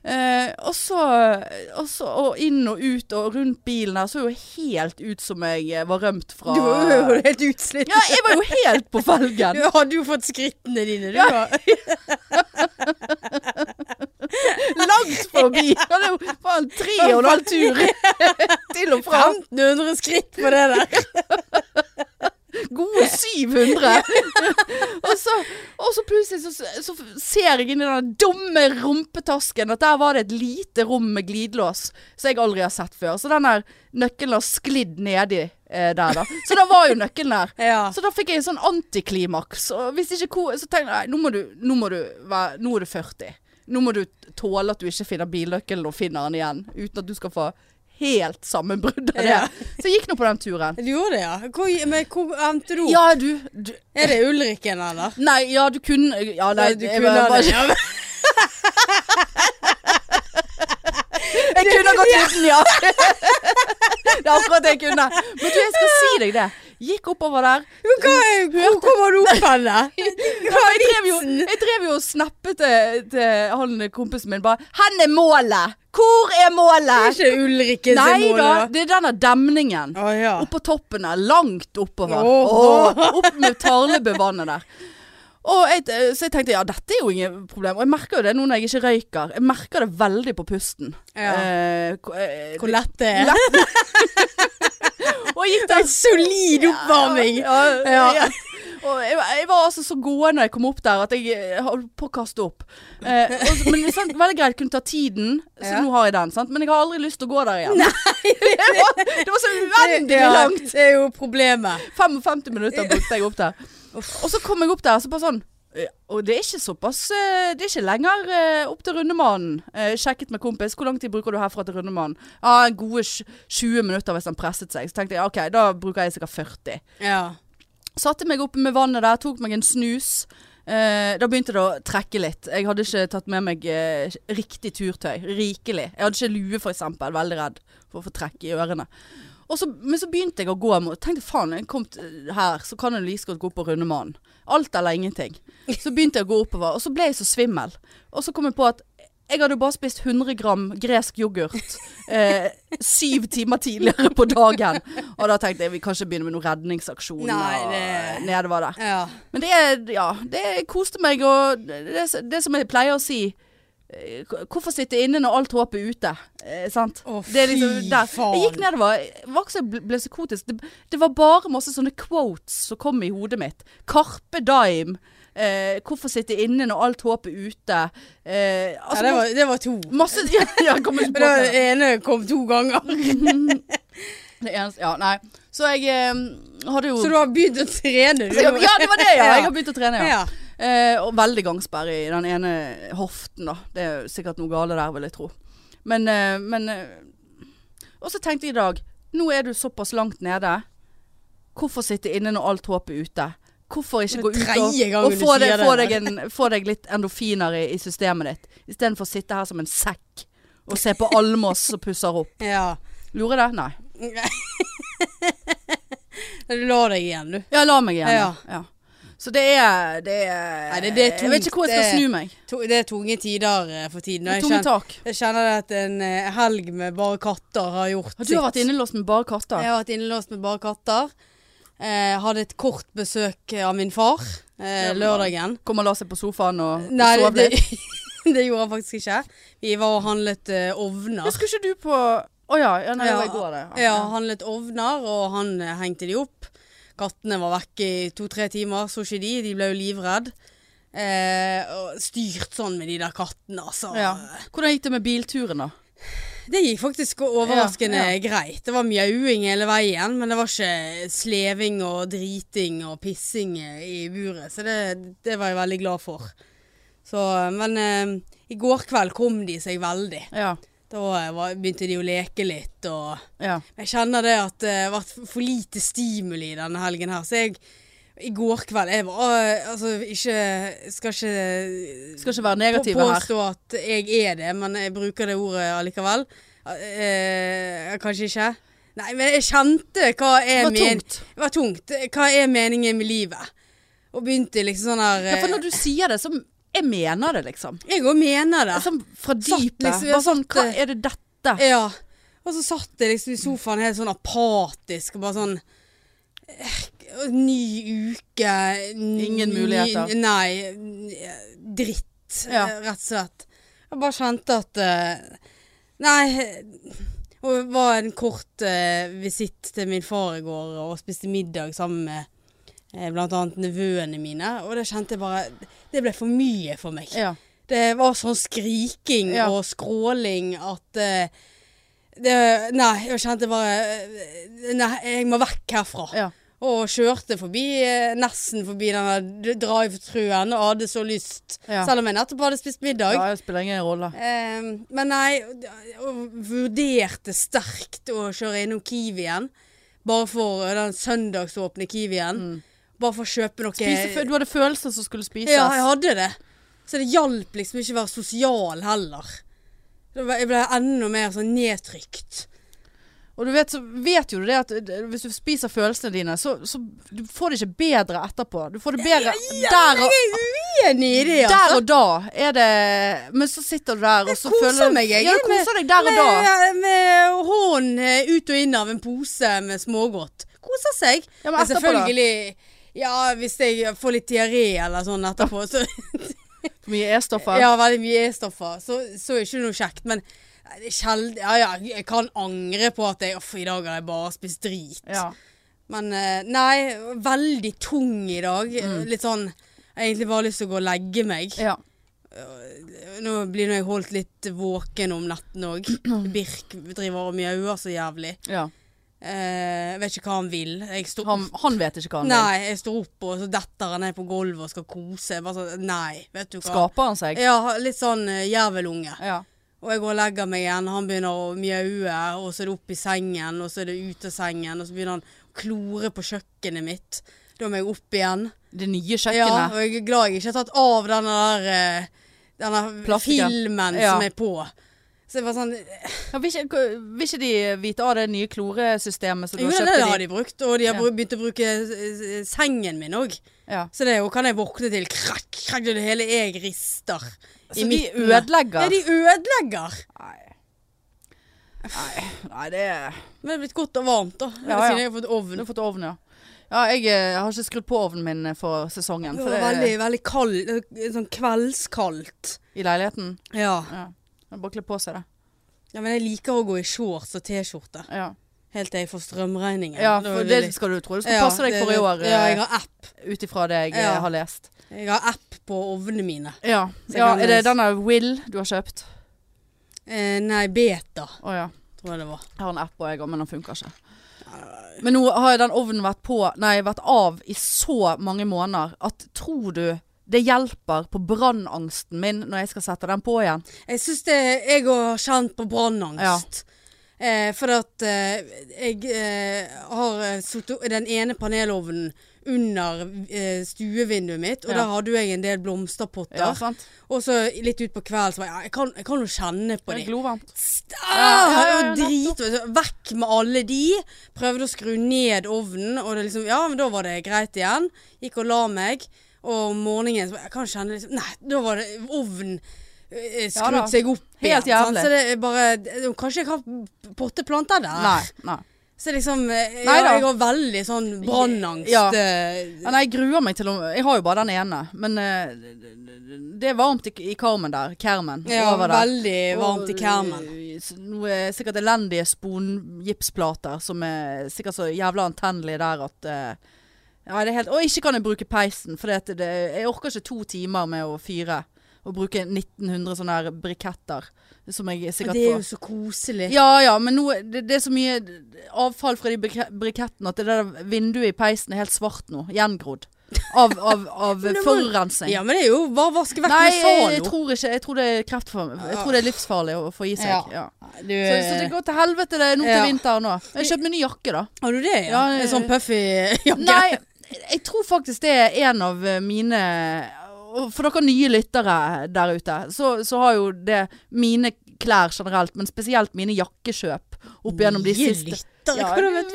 Speaker 1: Eh, og, så, og så og inn og ut og rundt bilen her så jo helt ut som jeg eh, var rømt fra
Speaker 2: Du var jo helt utslitt.
Speaker 1: Ja, jeg var jo helt på felgen.
Speaker 2: Du hadde jo fått skrittene dine, du.
Speaker 1: Ja.
Speaker 2: da.
Speaker 1: Langt forbi. Det er jo faen tre og en halv tur til og fra.
Speaker 2: 1500 skritt på det der.
Speaker 1: Gode 700. og, så, og så plutselig så, så ser jeg inn i den dumme rumpetasken at der var det et lite rom med glidelås som jeg aldri har sett før. Så den der nøkkelen har sklidd nedi eh, der, da. Så da var jo nøkkelen der.
Speaker 2: Ja.
Speaker 1: Så da fikk jeg en sånn antiklimaks. Og hvis ikke Så tenkte jeg nå må du, nå må du være Nå er du 40. Nå må du tåle at du ikke finner bilnøkkelen og finner den igjen. Uten at du skal få helt sammenbrudd av det.
Speaker 2: Ja.
Speaker 1: Så jeg gikk nå på den turen.
Speaker 2: Du gjorde det, ja. Hvor, men hvor endte du opp?
Speaker 1: Ja, du, du
Speaker 2: Er det Ulriken, eller?
Speaker 1: Nei, ja, du kunne Ja, nei,
Speaker 2: du
Speaker 1: jeg
Speaker 2: kunne
Speaker 1: var- var
Speaker 2: det. Ja, men-
Speaker 1: Jeg kunne gått uten, ja. Det er akkurat det jeg kunne. Men du, jeg skal si deg det. Gikk oppover der.
Speaker 2: Hva, hvor kommer du opp henne? Hva er vitsen?
Speaker 1: jeg drev jo og snappet til, til han kompisen min bare 'Hen er målet! Hvor er målet?
Speaker 2: Det er ikke Ulrikken som
Speaker 1: Nei
Speaker 2: måler,
Speaker 1: da, det er denne demningen.
Speaker 2: Oh, ja.
Speaker 1: Oppå toppen der, langt oppover.
Speaker 2: Oh.
Speaker 1: Oh, opp med Tarlebuvannet der. Jeg, så jeg tenkte ja, dette er jo ingen problem. Og jeg merker jo det nå når jeg ikke røyker. Jeg merker det veldig på pusten.
Speaker 2: Ja.
Speaker 1: Eh, eh,
Speaker 2: Hvor lett det er.
Speaker 1: lett. Og jeg gikk
Speaker 2: Det er en solid oppvarming.
Speaker 1: Ja. Og jeg, jeg var altså så gående da jeg kom opp der at jeg holdt på å kaste opp. Eh, og, men sant, veldig greit, kunne ta tiden, så
Speaker 2: Ja.
Speaker 1: nå har jeg den. Sant? Men jeg har aldri lyst til å gå der igjen. det, var, det var så uendelig
Speaker 2: Ja,
Speaker 1: langt.
Speaker 2: Det er jo problemet.
Speaker 1: 55 minutter brukte jeg opp der. Og så kom jeg opp der, så bare sånn Og det er ikke såpass eh, Det er ikke lenger eh, opp til Rundemannen. Eh, Sjekket med kompis. Hvor lang tid bruker du herfra til Rundemannen? Ja, en gode 20 minutter hvis han presset seg. Så tenkte jeg OK, da bruker jeg sikkert 40.
Speaker 2: Ja.
Speaker 1: Satte meg oppe med vannet der, tok meg en snus. Eh, da begynte det å trekke litt. Jeg hadde ikke tatt med meg eh, riktig turtøy. Rikelig. Jeg hadde ikke lue, eksempel. Veldig redd for å få trekk i ørene. Og så, men så begynte jeg å gå mot Tenkte faen, jeg kom her, så kan jeg like godt gå på Rundemannen. Alt eller ingenting. Så begynte jeg å gå oppover, og så ble jeg så svimmel. Og så kom jeg på at jeg hadde bare spist 100 gram gresk yoghurt eh, syv timer tidligere på dagen. Og da tenkte jeg vi kan ikke begynne med noen redningsaksjon
Speaker 2: Nei,
Speaker 1: og
Speaker 2: det-
Speaker 1: nedover der.
Speaker 2: Ja.
Speaker 1: Men det, er- ja, det koste meg, og det, det som jeg pleier å si Hvorfor sitte inne når alt håp er ute? Eh, sant?
Speaker 2: Å,
Speaker 1: det liksom
Speaker 2: fy
Speaker 1: der.
Speaker 2: faen.
Speaker 1: Jeg gikk nedover. Det var ikke så jeg ble, ble psykotisk. Det, det var bare masse sånne quotes som kom i hodet mitt. Carpe dime. Eh, hvorfor sitte inne når alt håp er ute? Eh,
Speaker 2: ja,
Speaker 1: altså,
Speaker 2: det var, det var to.
Speaker 1: masse Ja, jeg kom ikke på
Speaker 2: det
Speaker 1: det.
Speaker 2: ene kom to ganger.
Speaker 1: det eneste, ja, nei. Så jeg eh, hadde jo
Speaker 2: Så du har begynt å trene, du?
Speaker 1: ja, det var det, ja.
Speaker 2: Ja.
Speaker 1: Jeg har begynt å trene, ja.
Speaker 2: Ja.
Speaker 1: Eh, og veldig gangsperre i den ene hoften, da. Det er sikkert noe gale der, vil jeg tro. Men, eh, men eh, Og så tenkte jeg i dag Nå er du såpass langt nede. Hvorfor sitte inne når alt håp er ute? Hvorfor ikke gå ut og, og få, deg, få, deg en, få deg litt endorfiner i, i systemet ditt, istedenfor å sitte her som en sekk og se på Almås som pusser opp.
Speaker 2: ja.
Speaker 1: Jeg det? Nei.
Speaker 2: Du la deg igjen, du.
Speaker 1: Ja, la meg igjen.
Speaker 2: Ja.
Speaker 1: Ja. Så det er, det er
Speaker 2: Nei, det- det er
Speaker 1: Jeg vet ikke hvor jeg skal
Speaker 2: tungt,
Speaker 1: snu meg.
Speaker 2: To, det er tunge tider eh, for tiden. og Jeg
Speaker 1: Tunge
Speaker 2: kjenner,
Speaker 1: tak.
Speaker 2: jeg kjenner at en eh, helg med bare katter har gjort
Speaker 1: Har du har vært innelåst med bare katter?
Speaker 2: Jeg har vært innelåst med bare katter. Eh, hadde et kort besøk av min far eh, lørdagen.
Speaker 1: Kom og la seg på sofaen og
Speaker 2: Nei,
Speaker 1: sov litt?
Speaker 2: det, gjorde han faktisk ikke. Vi var og handlet uh, ovner.
Speaker 1: Husker ikke du på Å ja, ja, nei, det var i går det.
Speaker 2: Ja, handlet ovner, og han uh, hengte de opp. Kattene var vekke i to-tre timer, så ikke de. De ble jo livredd. Eh, og styrt sånn med de der kattene, altså.
Speaker 1: Ja. Hvordan gikk det med bilturen, da?
Speaker 2: Det gikk faktisk overraskende
Speaker 1: Ja,
Speaker 2: greit. Det var mjauing hele veien, men det var ikke sleving og driting og pissing i buret. Så det, det var jeg veldig glad for. Så, men eh, i går kveld kom de seg veldig.
Speaker 1: Ja.
Speaker 2: Da eh, var, begynte de å leke litt, og
Speaker 1: ja.
Speaker 2: jeg kjenner det at det har vært for lite stimuli denne helgen her. Så jeg i går kveld Jeg var eh, altså ikke Skal ikke
Speaker 1: Skal ikke være negative her.
Speaker 2: påstå at jeg er det, men jeg bruker det ordet allikevel. Eh, kanskje ikke. Nei, men jeg kjente hva
Speaker 1: Det
Speaker 2: er
Speaker 1: var
Speaker 2: men-
Speaker 1: tungt.
Speaker 2: Det var tungt. Hva er meningen med livet? Og begynte liksom sånn her
Speaker 1: Ja, for når du sier det, så Jeg mener det, liksom.
Speaker 2: Jeg òg mener det.
Speaker 1: Sånn fra dypet.
Speaker 2: liksom-
Speaker 1: Bare sånn Hva er det dette?
Speaker 2: Ja. Og så satt jeg liksom i sofaen helt sånn apatisk og bare sånn eh, Ny uke ny,
Speaker 1: Ingen muligheter.
Speaker 2: Nei. Dritt,
Speaker 1: Ja.
Speaker 2: rett og slett. Jeg bare kjente at eh, Nei. Det var en kort uh, visitt til min far i går og spiste middag sammen med blant annet nevøene mine. Og det kjente jeg bare Det ble for mye for meg.
Speaker 1: Ja.
Speaker 2: Det var sånn skriking
Speaker 1: Ja.
Speaker 2: og skråling at uh, det, Nei, jeg kjente bare eh, Nei, jeg må vekk herfra.
Speaker 1: ja.
Speaker 2: Og kjørte forbi, eh, nesten forbi denne drive-truen og hadde så lyst.
Speaker 1: Ja.
Speaker 2: Selv om jeg nettopp hadde spist middag.
Speaker 1: ja det spiller ingen rolle.
Speaker 2: Eh, men nei, og, vurderte sterkt å kjøre innom Kiwien. Bare for eh, den søndagsåpne Kiwien.
Speaker 1: Mm.
Speaker 2: Bare for å kjøpe noe
Speaker 1: Spise, du hadde følelser som skulle spises.
Speaker 2: ja, jeg hadde det. Så det hjalp liksom ikke å være sosial heller. Jeg ble enda mer sånn nedtrykt.
Speaker 1: Og du vet, så vet jo du det at eh, hvis du spiser følelsene dine, så, så du får det ikke bedre etterpå. Du får det bedre der, og,
Speaker 2: Jeg er uenig i det, altså.
Speaker 1: der og da. Er det Men så sitter du der, og så
Speaker 2: koser
Speaker 1: føler du
Speaker 2: meg, jeg.
Speaker 1: Ja, du koser deg der og da.
Speaker 2: Med, med hånd eh, ut og inn av en pose med smågodt. Koser seg.
Speaker 1: Ja, men
Speaker 2: Men
Speaker 1: etterpå, da?
Speaker 2: Ja, hvis jeg får litt diaré eller sånn etterpå, så
Speaker 1: For mye E-stoffer.
Speaker 2: Ja, veldig mye E-stoffer. Så, så er det ikke noe kjekt. Men sjeld- Ja, ja, jeg kan angre på at jeg Uff, i dag har jeg bare spist drit.
Speaker 1: Ja.
Speaker 2: Men eh, nei, veldig tung i dag.
Speaker 1: Mm.
Speaker 2: Litt sånn Jeg har egentlig bare lyst til å gå og legge meg.
Speaker 1: ja.
Speaker 2: Nå blir jeg holdt litt våken om natten òg. Birk driver og mjauer så jævlig.
Speaker 1: ja.
Speaker 2: Eh, jeg vet ikke hva han vil.
Speaker 1: Han, han vet ikke hva han vil.
Speaker 2: Nei, jeg står opp, og så detter han ned på gulvet og skal kose. Sånn, nei, vet du hva.
Speaker 1: Skaper han seg?
Speaker 2: Ja, litt sånn uh, jervelunge.
Speaker 1: Ja.
Speaker 2: Og jeg går og legger meg igjen, han begynner å mjaue, og så er det opp i sengen, og så er det ut av sengen, og så begynner han å klore på kjøkkenet mitt. Da må jeg opp igjen.
Speaker 1: Det nye kjøkkenet?
Speaker 2: Ja, og jeg er glad jeg ikke har tatt av denne der uh, denne
Speaker 1: Plastikken.
Speaker 2: filmen
Speaker 1: Ja.
Speaker 2: som er på. Så det var sånn
Speaker 1: Ja, vil, ikke, vil ikke de vite av det nye kloresystemet som du
Speaker 2: Jo,
Speaker 1: har kjøpt?
Speaker 2: Jo, det
Speaker 1: det
Speaker 2: har
Speaker 1: de?
Speaker 2: brukt, og de har
Speaker 1: Ja.
Speaker 2: begynt å bruke eh, sengen min òg.
Speaker 1: Ja.
Speaker 2: Så det er jo kan jeg våkne til krakk, krakk, og det hele jeg rister.
Speaker 1: Så de ødelegger?
Speaker 2: Ja, de ødelegger.
Speaker 1: Nei. Nei, nei, det er
Speaker 2: Men det er blitt godt og varmt, da.
Speaker 1: Ja, ja.
Speaker 2: Jeg har fått
Speaker 1: Du
Speaker 2: ovn.
Speaker 1: har fått ovn, ja. Ja, jeg, jeg, har ikke skrudd på ovnen min eh, for sesongen.
Speaker 2: Det var veldig, veldig kald. eh, Sånn kveldskaldt.
Speaker 1: I leiligheten.
Speaker 2: Ja.
Speaker 1: Ja. Jeg bare kle på seg det.
Speaker 2: ja. Men jeg liker å gå i shorts og T-skjorte.
Speaker 1: Ja,
Speaker 2: Helt til jeg får strømregningen.
Speaker 1: ja for
Speaker 2: det
Speaker 1: det skal du tro. Du skal
Speaker 2: Ja,
Speaker 1: passe deg for i år,
Speaker 2: Ja, jeg
Speaker 1: eh,
Speaker 2: har app.
Speaker 1: ut ifra det jeg eh,
Speaker 2: Ja.
Speaker 1: har lest.
Speaker 2: Jeg har app på ovnene mine.
Speaker 1: Ja. Ja er det denne Will du har kjøpt?
Speaker 2: Eh, nei, beta,
Speaker 1: Oh, ja.
Speaker 2: tror jeg det var.
Speaker 1: Jeg har en app og jeg òg, men den funker ikke. Men nå har den ovnen vært på Nei, vært av i så mange måneder at tror du det hjelper på brannangsten min når jeg skal sette den på igjen?
Speaker 2: Jeg syns det Jeg har kjent på brannangst. Eh, for at eh, jeg eh, har eh, satt den ene panelovnen under eh, stuevinduet mitt, og
Speaker 1: Ja.
Speaker 2: der hadde jeg en del blomsterpotter.
Speaker 1: Ja?
Speaker 2: Og så litt utpå kvelden så var jeg ja, jeg kan, jeg kan jo kjenne på
Speaker 1: Det er
Speaker 2: de.
Speaker 1: glovarmt.
Speaker 2: Ah,
Speaker 1: Ja, ja, ja,
Speaker 2: drit, Vekk med alle de. Prøvde å skru ned ovnen, og det liksom, ja, men da var det greit igjen. Gikk og la meg. Og om morgenen så jeg kan kjenne liksom Nei, da var det ovnen skrudd
Speaker 1: Ja
Speaker 2: seg opp
Speaker 1: Helt
Speaker 2: igjen.
Speaker 1: jævlig.
Speaker 2: Så det er bare Kanskje jeg har potteplanter der.
Speaker 1: Nei. nei.
Speaker 2: Så liksom eh,
Speaker 1: Nei
Speaker 2: ja. Jeg har veldig sånn brannangst.
Speaker 1: Ja.
Speaker 2: eh,
Speaker 1: Ja, nei, jeg gruer meg til å Jeg har jo bare den ene. Men uh, det er varmt i, i karmen der. Kermen.
Speaker 2: ja,
Speaker 1: der.
Speaker 2: veldig varmt i kermen.
Speaker 1: Er Noe sikkert elendige spongipsplater som er sikkert så jævla antennelige der at eh, Ja, det er helt Og ikke kan jeg bruke peisen, for det, det, jeg orker ikke to timer med å fyre. Og bruke 1900 sånne her briketter. Som jeg sikkert får.
Speaker 2: det er jo så koselig.
Speaker 1: ja ja, men nå, det, det er så mye avfall fra de brikettene at det der vinduet i peisen er helt svart nå. Gjengrodd. Av, av, av forurensning.
Speaker 2: Ja, men det er jo bare å vaske vekk
Speaker 1: Nei,
Speaker 2: med
Speaker 1: jeg, tror ikke Jeg tror det er kreftfor... Jeg tror det er livsfarlig å få i seg.
Speaker 2: Ja.
Speaker 1: Ja.
Speaker 2: Du,
Speaker 1: Så, så det går til helvete det er nå til
Speaker 2: Ja.
Speaker 1: vinteren nå. Jeg har kjøpt meg ny jakke, da.
Speaker 2: Har du det? Ja,
Speaker 1: Ja,
Speaker 2: En sånn puffy jakke?
Speaker 1: Nei, jeg tror faktisk det er en av eh, mine For dere nye lyttere der ute, så, så har jo det mine klær generelt, men spesielt mine jakkekjøp opp gjennom de
Speaker 2: Nye
Speaker 1: siste
Speaker 2: lyttere,
Speaker 1: Ja,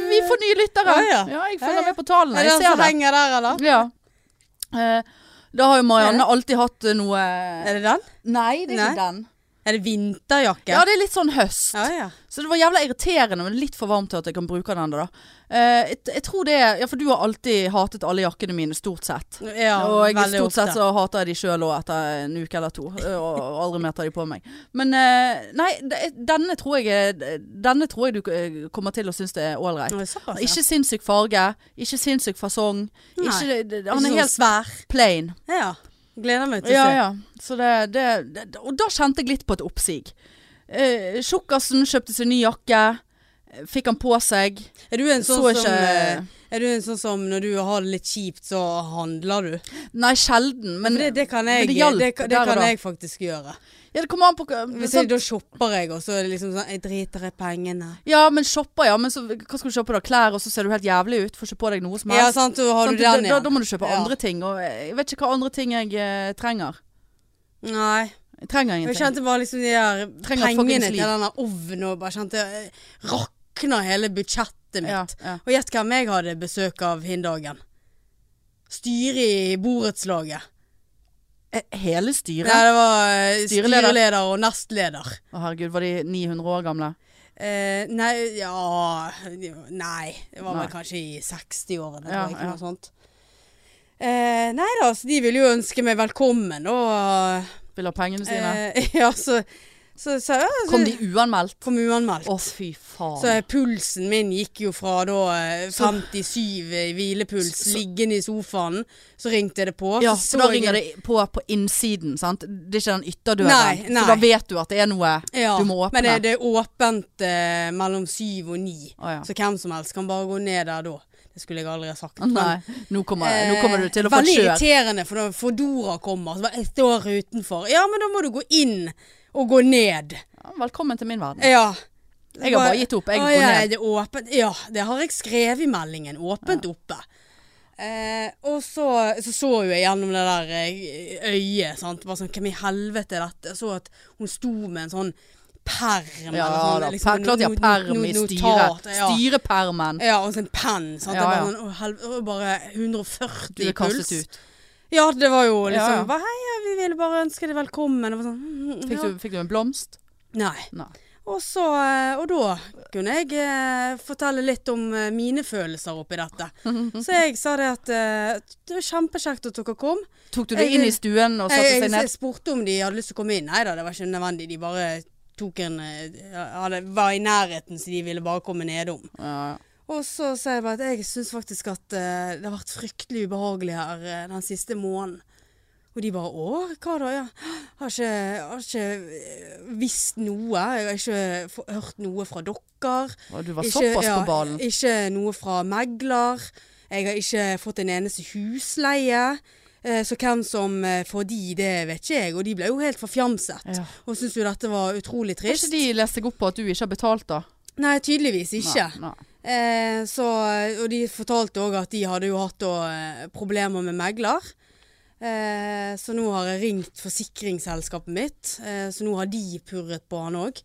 Speaker 1: vi får nye lyttere.
Speaker 2: Ja, ja.
Speaker 1: jeg følger med på tallene.
Speaker 2: Er det
Speaker 1: ser
Speaker 2: som
Speaker 1: det.
Speaker 2: henger der, eller?
Speaker 1: Ja. Eh, da har jo Marianne alltid hatt eh, noe
Speaker 2: Er det den?
Speaker 1: Nei, det er
Speaker 2: Nei.
Speaker 1: ikke den.
Speaker 2: Er det vinterjakke?
Speaker 1: Ja, det er litt sånn høst.
Speaker 2: ja, ja.
Speaker 1: Så det var jævla irriterende, men litt for varmt til at jeg kan bruke den da. Eh, jeg, jeg tror det er Ja, for du har alltid hatet alle jakkene mine, stort sett.
Speaker 2: ja
Speaker 1: og jeg, stort sett så hater jeg de sjøl òg etter en uke eller to. eh, Og, aldri mer tar de på meg. Men eh, nei, denne tror jeg Denne tror jeg du eh, kommer til å synes det er ålreit. Ikke sinnssyk farge, ikke sinnssyk fasong. Ikke, han er helt
Speaker 2: svær.
Speaker 1: plain.
Speaker 2: Ja. Gleder meg til å
Speaker 1: Ja,
Speaker 2: se.
Speaker 1: ja. Så det, det, det Og da kjente jeg litt på et oppsig. Eh, Tjukkasen kjøpte seg ny jakke. Fikk han på seg.
Speaker 2: Er du en sånn
Speaker 1: Så
Speaker 2: som
Speaker 1: ikke
Speaker 2: eh, Er du en sånn som når du har det litt kjipt, så handler du?
Speaker 1: Nei, sjelden. Men
Speaker 2: men det, det kan jeg,
Speaker 1: men hjalp
Speaker 2: det,
Speaker 1: der
Speaker 2: kan jeg faktisk gjøre.
Speaker 1: Ja, det kommer an på
Speaker 2: Hvis
Speaker 1: sånn,
Speaker 2: da shopper jeg, og så er det liksom sånn Jeg driter i pengene.
Speaker 1: Ja, men shopper, ja. Men så, hva skal du kjøpe da? Klær, og så ser du helt jævlig ut. Får ikke på deg noe som
Speaker 2: Ja,
Speaker 1: helst.
Speaker 2: sant, så har
Speaker 1: Sant?
Speaker 2: du den,
Speaker 1: da,
Speaker 2: ja.
Speaker 1: da må du kjøpe
Speaker 2: Ja.
Speaker 1: andre ting. Og jeg vet ikke hva andre ting jeg eh, trenger.
Speaker 2: Nei.
Speaker 1: Jeg trenger
Speaker 2: Jeg
Speaker 1: ingenting.
Speaker 2: kjente bare liksom de der
Speaker 1: Trenger fuckings
Speaker 2: pengene
Speaker 1: liv.
Speaker 2: til denne ovnen, og bare kjente eh, Rakna hele budsjettet mitt.
Speaker 1: Ja, ja.
Speaker 2: Og gjett hvem jeg hadde besøk av hin dagen. Styret i borettslaget.
Speaker 1: Eh, Hele styret?
Speaker 2: Nei, det var eh,
Speaker 1: Styreleder.
Speaker 2: styreleder og nestleder.
Speaker 1: Å herregud, var de 900 år gamle?
Speaker 2: Eh, nei, ja Nei, det var
Speaker 1: Nei.
Speaker 2: vel kanskje i 60-årene,
Speaker 1: Ja,
Speaker 2: tror jeg.
Speaker 1: Ja.
Speaker 2: noe sånt. Eh, nei da, så de ville jo ønske meg velkommen, og
Speaker 1: Vil ha pengene sine?
Speaker 2: eh, Ja, så, Så, så, så
Speaker 1: Kom de uanmeldt?
Speaker 2: kom uanmeldt.
Speaker 1: Å, fy faen.
Speaker 2: Så pulsen min gikk jo fra da eh, 57 i hvilepuls,
Speaker 1: Så-
Speaker 2: liggende i sofaen. Så ringte det på.
Speaker 1: ja,
Speaker 2: så
Speaker 1: da
Speaker 2: ringer jeg-
Speaker 1: det på på innsiden, sant? Det er ikke den ytterdøren. Så da vet du at det er noe
Speaker 2: ja,
Speaker 1: du må åpne.
Speaker 2: Men det, det er åpent eh, mellom syv og ni.
Speaker 1: Å, ja.
Speaker 2: Så hvem som helst kan bare gå ned der da. Det skulle jeg aldri ha sagt. men-
Speaker 1: Nei, nå kommer, nå kommer du til å
Speaker 2: Eh,
Speaker 1: få kjør.
Speaker 2: Veldig irriterende, for når Fodora kommer, så bare jeg står utenfor. Ja, men da må du gå inn og gå ned.
Speaker 1: Ja, velkommen til min verden.
Speaker 2: Ja.
Speaker 1: Jeg har bare gitt opp. Jeg går
Speaker 2: ja,
Speaker 1: ned.
Speaker 2: Det åpent. Ja, det har jeg skrevet i meldingen. Åpent oppe. Eh, og så, så så jeg gjennom det der eh, øyet. Sant? Bare sånn, Hvem i helvete er dette? Jeg så at hun sto med en sånn perm.
Speaker 1: Ja
Speaker 2: sånn,
Speaker 1: da,
Speaker 2: liksom,
Speaker 1: per, klart de har
Speaker 2: no- no-
Speaker 1: perm
Speaker 2: no-
Speaker 1: i styret.
Speaker 2: Ja.
Speaker 1: Styrepermen.
Speaker 2: ja, og så en penn. Sant?
Speaker 1: Ja, ja.
Speaker 2: sånn, å, helv- bare 140
Speaker 1: Du er kastet
Speaker 2: puls.
Speaker 1: ut.
Speaker 2: Ja, det var jo liksom
Speaker 1: Ja, ja.
Speaker 2: bare, Hei, ja, vi ville bare ønske deg velkommen. Sånn, mm,
Speaker 1: Fikk, du, fikk du en blomst?
Speaker 2: Nei.
Speaker 1: Nei.
Speaker 2: Og, så, eh, og da kunne jeg eh, fortelle litt om eh, mine følelser oppi dette. Så jeg sa det at eh, det var kjempekjekt at dere kom.
Speaker 1: Tok du det
Speaker 2: Jeg-
Speaker 1: inn i stuen og satte seg ned?
Speaker 2: jeg spurte om de hadde lyst til å komme inn. Nei da, det var ikke nødvendig. De bare tok en eh, hadde, Var i nærheten, så de ville bare komme nedom.
Speaker 1: Ja, ja.
Speaker 2: Og så sier jeg bare at jeg syns faktisk at eh, det har vært fryktelig ubehagelig her eh, den siste måneden. Og de bare 'Å, hva da?' Ja. Har ikke, har ikke eh, visst noe. Jeg har ikke hørt noe fra dere.
Speaker 1: Og du var
Speaker 2: Ikke-
Speaker 1: såpass
Speaker 2: ja,
Speaker 1: på ballen.
Speaker 2: Ikke noe fra megler. Jeg har ikke fått en eneste husleie. Så hvem som får de, det vet ikke jeg. Og de ble jo helt forfjamset.
Speaker 1: Ja.
Speaker 2: Og syntes jo dette var utrolig trist.
Speaker 1: Har ikke de lest seg opp på at du ikke har betalt, da?
Speaker 2: Nei, tydeligvis ikke.
Speaker 1: Nei, nei.
Speaker 2: Eh, så, og de fortalte òg at de hadde jo hatt da, eh, problemer med megler. Eh, så nå har jeg ringt forsikringsselskapet mitt, eh, så nå har de purret på han òg.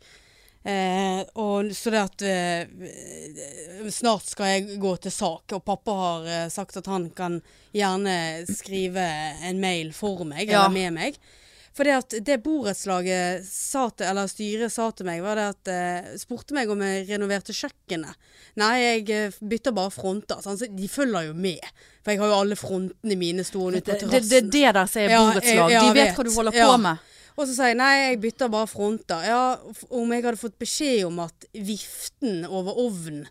Speaker 2: Eh, og så det at eh, Snart skal jeg gå til sak, og pappa har sagt at han kan gjerne skrive en mail for meg,
Speaker 1: Ja.
Speaker 2: eller med meg. For det at det borettslaget sa til, eller styret sa til meg, var det at eh, spurte meg om jeg renoverte kjøkkenet. Nei, jeg eh, bytter bare fronter. Sånn, Så de følger jo med. For jeg har jo alle frontene mine stående ute på
Speaker 1: terrassen. det er
Speaker 2: det,
Speaker 1: det der som er
Speaker 2: Ja,
Speaker 1: borettslag.
Speaker 2: jeg-
Speaker 1: De vet
Speaker 2: vet.
Speaker 1: hva du holder
Speaker 2: Ja.
Speaker 1: på med.
Speaker 2: Og så sier jeg nei, jeg bytter bare fronter. Ja, om jeg hadde fått beskjed om at viften over ovnen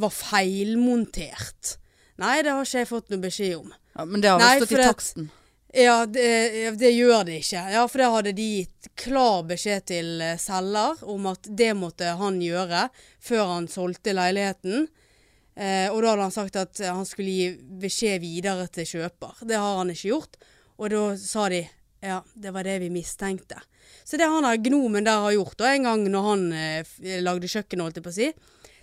Speaker 2: var feilmontert. Nei, det har ikke jeg fått noe beskjed om.
Speaker 1: Ja, men det har vel stått i taksten.
Speaker 2: Ja, det, det gjør det ikke. Ja, for det hadde de gitt klar beskjed til eh, selger om at det måtte han gjøre før han solgte leiligheten. Eh, og da hadde han sagt at han skulle gi beskjed videre til kjøper. Det har han ikke gjort. Og da sa de ja, det var det vi mistenkte. Så det han der gnomen der har gjort, og en gang når han eh, lagde kjøkken, holdt jeg på å si,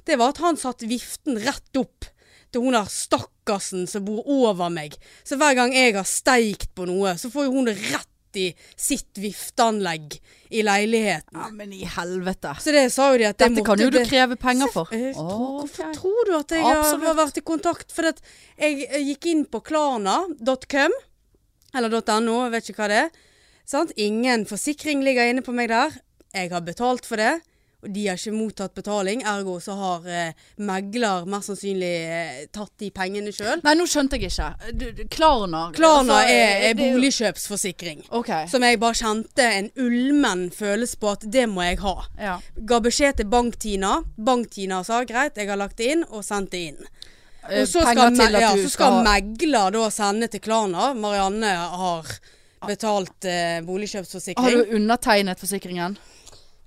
Speaker 2: det var at han satte viften rett opp til hun der stakkarsen som bor over meg. Så hver gang jeg har steikt på noe, så får jo hun det rett i sitt vifteanlegg i leiligheten.
Speaker 1: Ja, men i helvete.
Speaker 2: Så det sa jo de at Dette
Speaker 1: Dette kan jo du kreve penger for.
Speaker 2: Eh, tro-
Speaker 1: Å,
Speaker 2: Hvorfor
Speaker 1: ok.
Speaker 2: tror du at jeg har,
Speaker 1: Absolutt.
Speaker 2: har vært i kontakt? For at jeg, jeg gikk inn på klarna.com, eller .no, jeg vet ikke hva det er. Sant? Ingen forsikring ligger inne på meg der. Jeg har betalt for det. Og de har ikke mottatt betaling, ergo så har eh, megler mest sannsynlig eh, tatt de pengene sjøl.
Speaker 1: Nei, nå skjønte jeg ikke. Du, du, Klarna
Speaker 2: Klarna
Speaker 1: altså,
Speaker 2: er, er boligkjøpsforsikring.
Speaker 1: Okay.
Speaker 2: Som jeg bare kjente en ulmen følelse på at det må jeg ha.
Speaker 1: Ja.
Speaker 2: Ga beskjed til Bank-Tina. Bank-Tina sa greit, jeg har lagt det inn, og sendt det inn.
Speaker 1: Eh,
Speaker 2: Og så skal, ja, så skal megler da sende til Klarna. Marianne har betalt eh,
Speaker 1: Har du undertegnet forsikringen?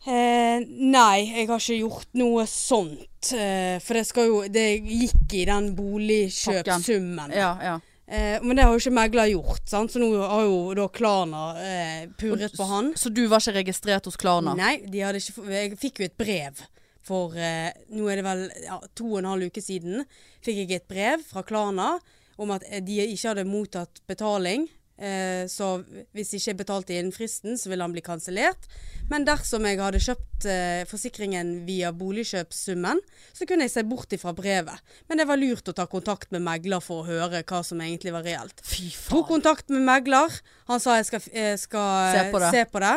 Speaker 2: Eh, nei, jeg har ikke gjort noe sånt. Eh, for det jo Det gikk i den boligkjøpssummen.
Speaker 1: Ja, ja.
Speaker 2: Eh, men det har jo ikke megler gjort, sant? så nå har jo da Klarna eh, purret på han.
Speaker 1: Så du var ikke registrert hos Klarna?
Speaker 2: Nei, ikke, jeg fikk jo et brev for eh, Nå er det vel ja, to og en halv uke siden. Fikk jeg et brev fra Klarna om at de ikke hadde mottatt betaling. Eh, så hvis ikke betalte innen fristen, så ville han bli kansellert. Men dersom jeg hadde kjøpt eh, forsikringen via boligkjøpssummen, så kunne jeg se bort ifra brevet. Men det var lurt å ta kontakt med megler for å høre hva som egentlig var reelt.
Speaker 1: Fy
Speaker 2: Tok kontakt med megler. Han sa jeg skal, jeg skal
Speaker 1: Se på det.
Speaker 2: Se på det.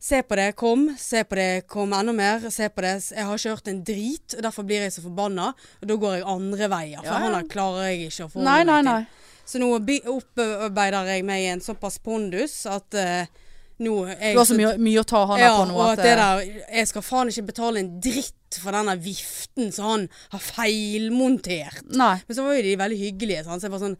Speaker 2: Se på det, kom. Se på det, kom enda mer. Se på det. Jeg har ikke hørt en drit, og derfor blir jeg så forbanna. Og da går jeg andre veier, for
Speaker 1: Ja,
Speaker 2: han klarer jeg ikke å få
Speaker 1: Nei, nei, nei.
Speaker 2: Så nå opparbeider jeg meg en såpass pondus at uh, nå jeg,
Speaker 1: Du har så mye, mye å ta han
Speaker 2: ja,
Speaker 1: på nå. at
Speaker 2: det
Speaker 1: eh,
Speaker 2: der Jeg skal faen ikke betale en dritt for denne viften som han har feilmontert.
Speaker 1: Nei.
Speaker 2: Men så var jo de veldig hyggelige, sant? så jeg var sånn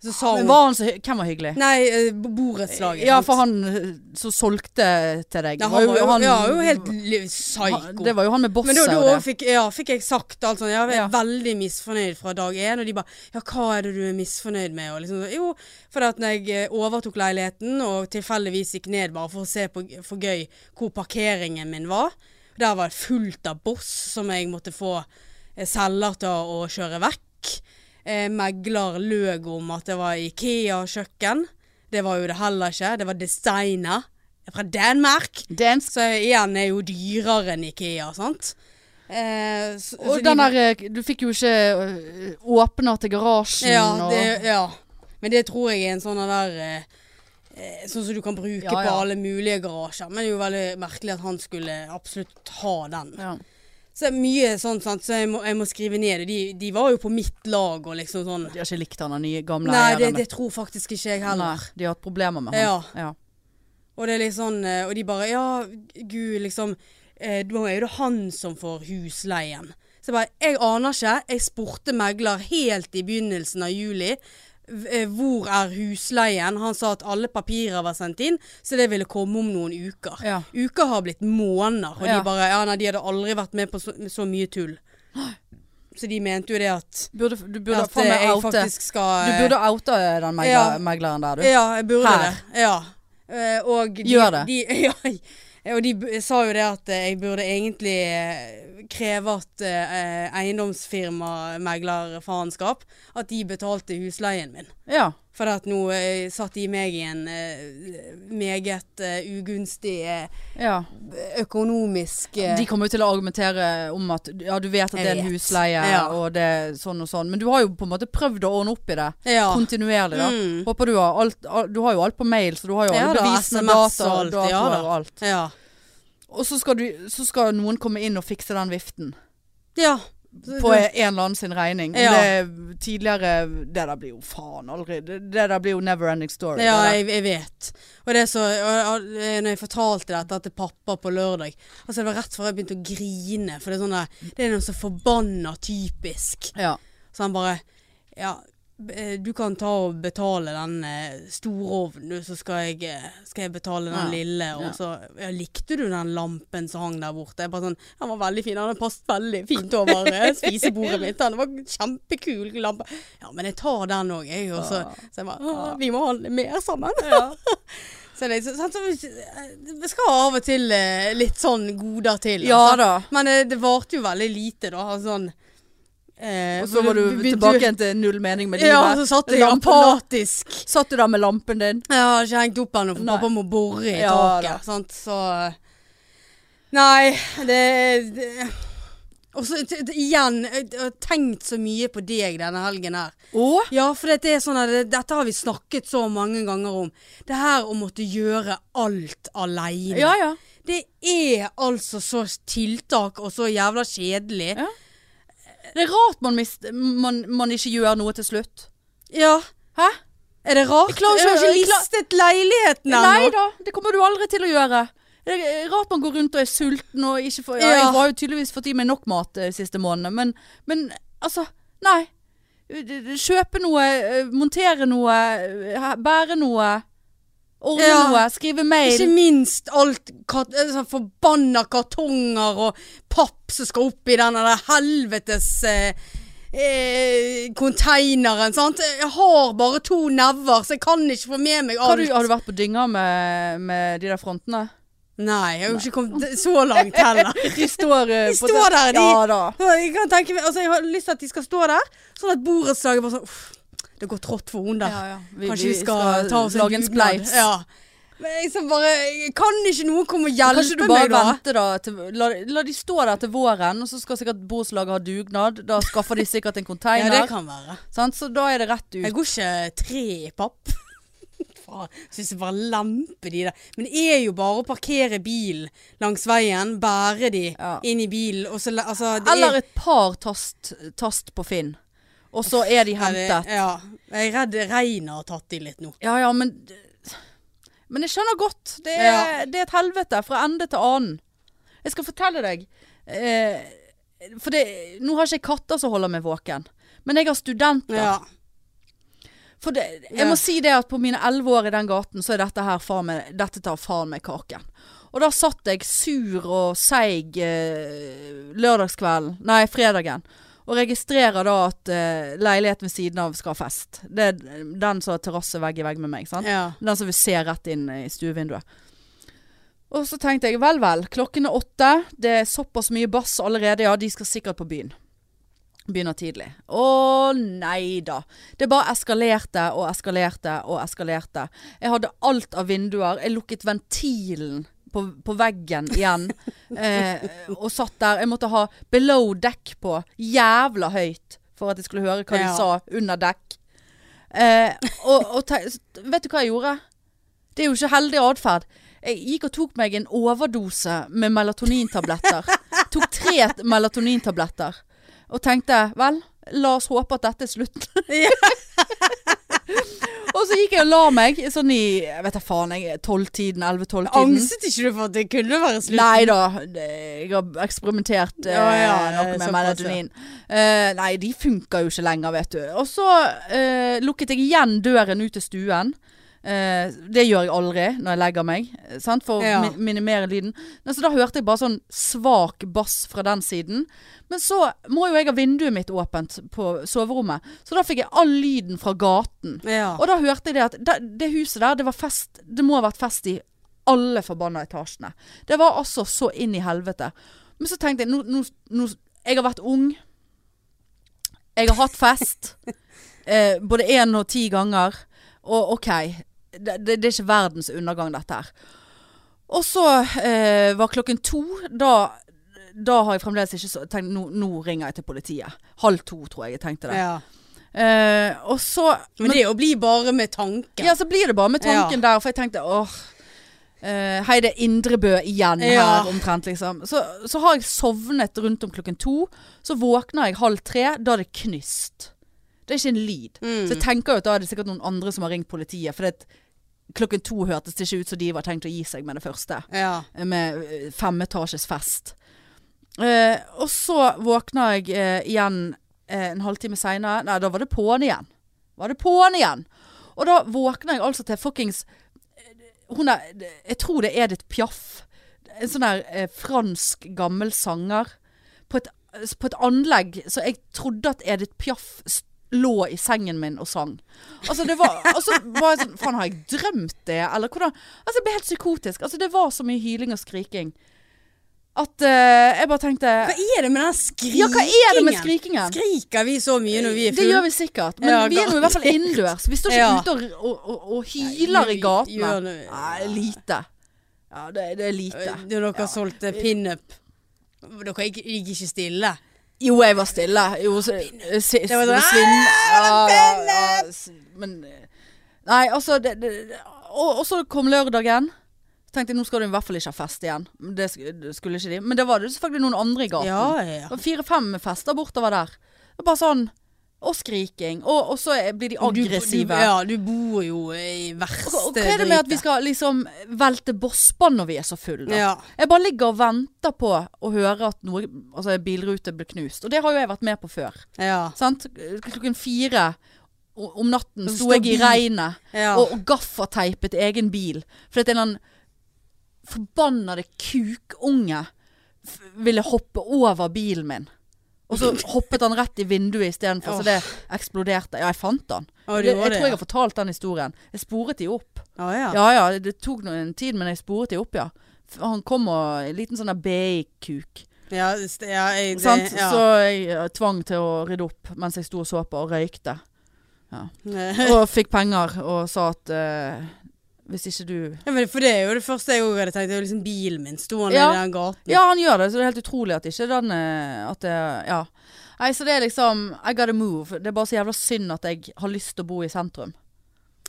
Speaker 2: Så sa hun
Speaker 1: var han så, hvem var hyggelig?
Speaker 2: Nei, eh, borettslaget.
Speaker 1: Ja, for han eh, som solgte til deg.
Speaker 2: Ja,
Speaker 1: var
Speaker 2: han var jo,
Speaker 1: han-
Speaker 2: ja, jo helt psyko.
Speaker 1: Det var jo han med
Speaker 2: Men da,
Speaker 1: bosset og
Speaker 2: da fikk, ja, fikk jeg sagt alt sånn. Jeg er
Speaker 1: Ja.
Speaker 2: veldig misfornøyd fra dag én. Og de bare Ja, hva er det du er misfornøyd med? Og liksom, jo, fordi at når jeg eh, overtok leiligheten og tilfeldigvis gikk ned bare for å se på, for gøy hvor parkeringen min var, der var det fullt av boss som jeg måtte få selger til å kjøre vekk. Eh, megler løg om at det var Ikea-kjøkken. Det var jo det heller ikke. Det var designer fra Danmark.
Speaker 1: Dansk.
Speaker 2: Så igjen er jo dyrere enn Ikea, sant? Eh, så, så
Speaker 1: Og
Speaker 2: de-
Speaker 1: den der eh, Du fikk jo ikke eh, åpner til garasjen
Speaker 2: ja,
Speaker 1: og
Speaker 2: det, ja. Men det tror jeg er en sånn der eh, eh, Sånn som du kan bruke
Speaker 1: Ja,
Speaker 2: på alle mulige garasjer. Men det er jo veldig merkelig at han skulle absolutt ha den.
Speaker 1: ja.
Speaker 2: Så det er mye sånn, sant? så jeg må, jeg må skrive ned det. De, de var jo på mitt lag og liksom sånn
Speaker 1: De har ikke likt han den nye gamle
Speaker 2: Nei, det, det tror faktisk ikke jeg heller.
Speaker 1: Nei, de har hatt problemer med han.
Speaker 2: Ja.
Speaker 1: ja.
Speaker 2: Og det er litt sånn eh, Og de bare Ja, gud, liksom eh, Nå er jo det han som får husleien. Så jeg bare Jeg aner ikke. Jeg spurte megler helt i begynnelsen av juli. Eh, Hvor er husleien? Han sa at alle papirer var sendt inn, så det ville komme om noen uker.
Speaker 1: Ja.
Speaker 2: Uker har blitt måneder, og
Speaker 1: Ja.
Speaker 2: de bare Ja, nei, de hadde aldri vært med på så, så mye tull. Så de mente jo det at
Speaker 1: Burde, du burde
Speaker 2: At eh, jeg
Speaker 1: oute
Speaker 2: faktisk skal
Speaker 1: Du
Speaker 2: eh,
Speaker 1: burde oute den megler,
Speaker 2: Ja.
Speaker 1: megleren der, du.
Speaker 2: Ja, jeg burde
Speaker 1: Her.
Speaker 2: det. Ja. Eh, og de,
Speaker 1: Gjør det.
Speaker 2: De, ja, og de sa jo det at eh, jeg burde egentlig eh, kreve at eh, eiendomsfirma-meglerfaenskap At de betalte husleien min.
Speaker 1: Ja.
Speaker 2: For at nå eh, satt de meg i en eh, meget eh, ugunstig eh,
Speaker 1: ja.
Speaker 2: økonomisk eh,
Speaker 1: De kommer jo til å argumentere om at ja, du vet at det er en husleie,
Speaker 2: Ja.
Speaker 1: og det er sånn og sånn. Men du har jo på en måte prøvd å ordne opp i det.
Speaker 2: ja.
Speaker 1: Kontinuerlig, da.
Speaker 2: Mm.
Speaker 1: Håper du har alt al- Du har jo alt på mail, så du har jo
Speaker 2: Ja
Speaker 1: alle
Speaker 2: da,
Speaker 1: bevisene,
Speaker 2: SMS
Speaker 1: data,
Speaker 2: og alt,
Speaker 1: datoer
Speaker 2: ja da.
Speaker 1: og alt.
Speaker 2: Ja.
Speaker 1: Og så skal, du, så skal noen komme inn og fikse den viften.
Speaker 2: ja.
Speaker 1: På en eller annen sin regning.
Speaker 2: Ja.
Speaker 1: Det, tidligere Det der blir jo faen aldri Det, det der blir jo never ending story.
Speaker 2: Ja, jeg, jeg vet. Og det så og, og, Når jeg fortalte dette til pappa på lørdag Altså Det var rett før jeg begynte å grine. For det er sånn der- Det er noe så forbanna typisk.
Speaker 1: ja.
Speaker 2: Så han bare Ja, eh, du kan ta og betale den eh, store ovnen, du, så skal jeg, eh, skal jeg betale den
Speaker 1: Ja.
Speaker 2: lille. Og
Speaker 1: Ja.
Speaker 2: så ja, Likte du den lampen som hang der borte? Jeg bare sånn Den var veldig fin. Den hadde passet veldig fint over eh, spisebordet mitt. Den var kjempekul lampe. Ja, men jeg tar den òg, jeg. Og så, så jeg bare Vi må handle mer sammen. Så det, så, vi skal av og til eh, litt sånn goder til.
Speaker 1: ja
Speaker 2: altså.
Speaker 1: da.
Speaker 2: Men eh, det varte jo veldig lite, da. Sånn, eh,
Speaker 1: så var du tilbake igjen til null mening med livet.
Speaker 2: Ja, så satt jeg apatisk.
Speaker 1: Satt du der med lampen din?
Speaker 2: Jeg har ikke hengt opp ennå, for
Speaker 1: Nei.
Speaker 2: pappa må bore i
Speaker 1: Ja,
Speaker 2: taket. Sant? Så Nei, det, det Og så igjen, jeg har tenkt så mye på deg denne helgen her.
Speaker 1: Å?
Speaker 2: Ja, for dette, sånn det, dette har vi snakket så mange ganger om. Det her å måtte gjøre alt aleine.
Speaker 1: Ja ja.
Speaker 2: Det er altså så tiltak og så jævla kjedelig.
Speaker 1: Ja. Det er rart man, mist, man, man ikke gjør noe til slutt.
Speaker 2: Ja.
Speaker 1: Hæ?
Speaker 2: Er det rart?
Speaker 1: Jeg klarer ikke- å klar-
Speaker 2: listet leiligheten ennå.
Speaker 1: Nei da, det kommer du aldri til å gjøre. Det er rart man går rundt og er sulten og ikke får ja. Jeg har jo tydeligvis fått i meg nok mat de siste månedene, men, men altså Nei. Kjøpe noe, eh, montere noe, eh, bære noe. Ordne
Speaker 2: Ja.
Speaker 1: noe, skrive mail.
Speaker 2: Ikke minst alt kart sånn forbanna kartonger og papp som skal opp i den der helvetes eh, eh, konteineren. Sant? Jeg har bare to never, så jeg kan ikke få med meg
Speaker 1: Har
Speaker 2: alt.
Speaker 1: du, har du vært på dynga med, med de der frontene?
Speaker 2: Nei, jeg har jo ikke kommet så langt heller.
Speaker 1: De står, eh,
Speaker 2: De står der, de.
Speaker 1: Ja da.
Speaker 2: Jeg, kan tenke altså, jeg har lyst til at de skal stå der, sånn at borettslaget bare sånn uff, Det går trått for henne der.
Speaker 1: Ja, ja. Vi,
Speaker 2: Kanskje vi skal, ta oss
Speaker 1: lage en spleis.
Speaker 2: Ja. Men så bare, kan ikke noen komme og hjelpe
Speaker 1: Kanskje du bare
Speaker 2: meg da?
Speaker 1: venter da til, la, la de stå der til våren, og så skal sikkert borettslaget ha dugnad. Da skaffer de sikkert en
Speaker 2: Ja, det kan være.
Speaker 1: sant? Så da er det rett ut.
Speaker 2: Jeg går ikke tre i papp. Syns jeg bare lemper de der. Men det er jo bare å parkere bilen langs veien, bære de
Speaker 1: Ja.
Speaker 2: inn i bilen, og så altså, det
Speaker 1: Eller
Speaker 2: er,
Speaker 1: et par tast, tast på Finn. Og så er de hentet.
Speaker 2: Ja. Jeg er redd regnet har tatt de litt nå.
Speaker 1: Ja ja, men Men jeg skjønner godt. Det er,
Speaker 2: Ja.
Speaker 1: det er et helvete fra ende til annen. Jeg skal fortelle deg eh, For det, nå har ikke jeg katter som holder meg våken. Men jeg har studenter.
Speaker 2: Ja.
Speaker 1: For det, jeg må si det at på mine elleve år i den gaten, så er dette her faen meg Dette tar faen meg kaken. Og da satt jeg sur og seig eh, lørdagskvelden, nei fredagen, og registrerer da at uh, leiligheten ved siden av skal ha fest. Det er den som har terrasse vegg i vegg med meg,
Speaker 2: ja.
Speaker 1: Den som vil se rett inn i stuevinduet. Og så tenkte jeg, vel vel, klokken er åtte, det er såpass mye bass allerede, ja, de skal sikkert på byen. Begynner tidlig. Å nei da. Det bare eskalerte og eskalerte og eskalerte. Jeg hadde alt av vinduer. Jeg lukket ventilen på, på veggen igjen. eh, og satt der. Jeg måtte ha below deck på jævla høyt for at jeg skulle høre hva de
Speaker 2: Ja.
Speaker 1: sa under dekk. Eh, og, og vet du hva jeg gjorde? Det er jo ikke heldig atferd. Jeg gikk og tok meg en overdose med melatonintabletter. tok tre melatonintabletter. Og tenkte vel, la oss håpe at dette er slutten. og så gikk jeg og la meg sånn i jeg vet da faen, jeg tolvtiden, elleve-tolv-tiden.
Speaker 2: Angstet ikke du for at det kunne være slutt?
Speaker 1: Nei da, det- jeg har eksperimentert eh,
Speaker 2: Ja, ja,
Speaker 1: noe med melatonin. Eh, nei, de funker jo ikke lenger, vet du. Og så eh, lukket jeg igjen døren ut til stuen. Eh, det gjør jeg aldri når jeg legger meg, sant? for
Speaker 2: Ja.
Speaker 1: å mi minimere lyden. Men så da hørte jeg bare sånn svak bass fra den siden. Men så må jo jeg ha vinduet mitt åpent på soverommet, så da fikk jeg all lyden fra gaten.
Speaker 2: Ja.
Speaker 1: Og da hørte jeg det at det, det huset der, det var fest Det må ha vært fest i alle forbanna etasjene. Det var altså så inn i helvete. Men så tenkte jeg nå, nå, nå Jeg har vært ung. Jeg har hatt fest. eh, både én og ti ganger. Og OK, det, det, det er ikke verdens undergang, dette her. Og så eh, var klokken to. Da, da har jeg fremdeles ikke tenkt nå, nå ringer jeg til politiet. Halv to, tror jeg jeg tenkte det.
Speaker 2: ja.
Speaker 1: Eh, og så
Speaker 2: Men det å bli bare med tanken.
Speaker 1: ja, så blir det bare med tanken der, for jeg tenkte åh eh, Hei, det er Indrebø igjen
Speaker 2: Ja.
Speaker 1: her omtrent, liksom. Så, så har jeg sovnet rundt om klokken to. Så våkner jeg halv tre. Da er det knyst. Det er ikke en lyd.
Speaker 2: Mm.
Speaker 1: Så jeg tenker jo at da er det sikkert noen andre som har ringt politiet. For det, klokken to hørtes det ikke ut som de var tenkt å gi seg med det første.
Speaker 2: Ja.
Speaker 1: Med eh, femetasjes fest. Eh, og så våkna jeg eh, igjen eh, en halvtime seinere. Nei, da var det på'n igjen. Var det på'n igjen. Og da våkner jeg altså til fuckings Hun er Jeg tror det er Edith Piaf. En sånn der eh, fransk gammel sanger. På et, på et anlegg så jeg trodde at Edith Piaf st- lå i sengen min og sang. Altså det var altså, jeg sånn Faen, har jeg drømt det? Eller hvordan Altså jeg ble helt psykotisk. Altså det var så mye hyling og skriking. At uh, jeg bare tenkte
Speaker 2: Hva er det med den skrikingen?
Speaker 1: Ja, hva er det med skrikingen?
Speaker 2: Skriker vi så mye når vi er
Speaker 1: Det gjør vi sikkert. Men
Speaker 2: Ja,
Speaker 1: vi er nå i hvert fall innendørs. Vi står ikke
Speaker 2: Ja.
Speaker 1: ute og, og, og, og hyler i gatene. Nei, lite. Ja, det, det er lite.
Speaker 2: Dere solgte pinup. Dere gikk ikke stille.
Speaker 1: Jo, jeg var stille. Jo, eh,
Speaker 2: Det var sånn.
Speaker 1: Men eh, Nei, altså det, det, og, og så kom lørdagen. Så tenkte jeg nå skal du i hvert fall ikke ha fest igjen. Det skulle ikke de. Men det var det selvfølgelig noen andre i gaten.
Speaker 2: Ja, ja.
Speaker 1: Fire-fem fester bortover der. Det var bare sånn Og skriking. Og, og så blir de aggressive.
Speaker 2: Du, du, ja, du bor jo i verste
Speaker 1: Og hva er det med at vi skal liksom velte bosspann når vi er så fulle?
Speaker 2: Ja.
Speaker 1: Jeg bare ligger og venter på å høre at noe Altså bilrute blir knust. Og det har jo jeg vært med på før.
Speaker 2: Ja.
Speaker 1: Sant? Klokken fire om natten sto jeg i regnet
Speaker 2: ja.
Speaker 1: og, og gaffateipet egen bil. Fordi at en eller annen forbannede kukunge ville hoppe over bilen min. Og så hoppet han rett i vinduet istedenfor, så det eksploderte. Ja, jeg fant han.
Speaker 2: Oh,
Speaker 1: Det, jeg
Speaker 2: det,
Speaker 1: tror jeg
Speaker 2: ja.
Speaker 1: har fortalt den historien. Jeg sporet de opp.
Speaker 2: Oh, ja.
Speaker 1: Ja ja, det tok noen tid, men jeg sporet de opp, ja. Han kom og En liten sånn BI-kuk.
Speaker 2: Ja, ja, jeg, det,
Speaker 1: Sant?
Speaker 2: ja.
Speaker 1: Så jeg eh, tvang til å rydde opp mens jeg sto og så på og røykte.
Speaker 2: Ja.
Speaker 1: Og fikk penger og sa at eh, hvis ikke du
Speaker 2: Ja, men for det er jo det første jeg hadde tenkt. Det er jo liksom bilen min stående
Speaker 1: Ja.
Speaker 2: i den gaten.
Speaker 1: Ja, han gjør det, så det er helt utrolig at ikke den eh, At det Ja. Nei, så det er liksom I gotta move. Det er bare så jævla synd at jeg har lyst til å bo i sentrum.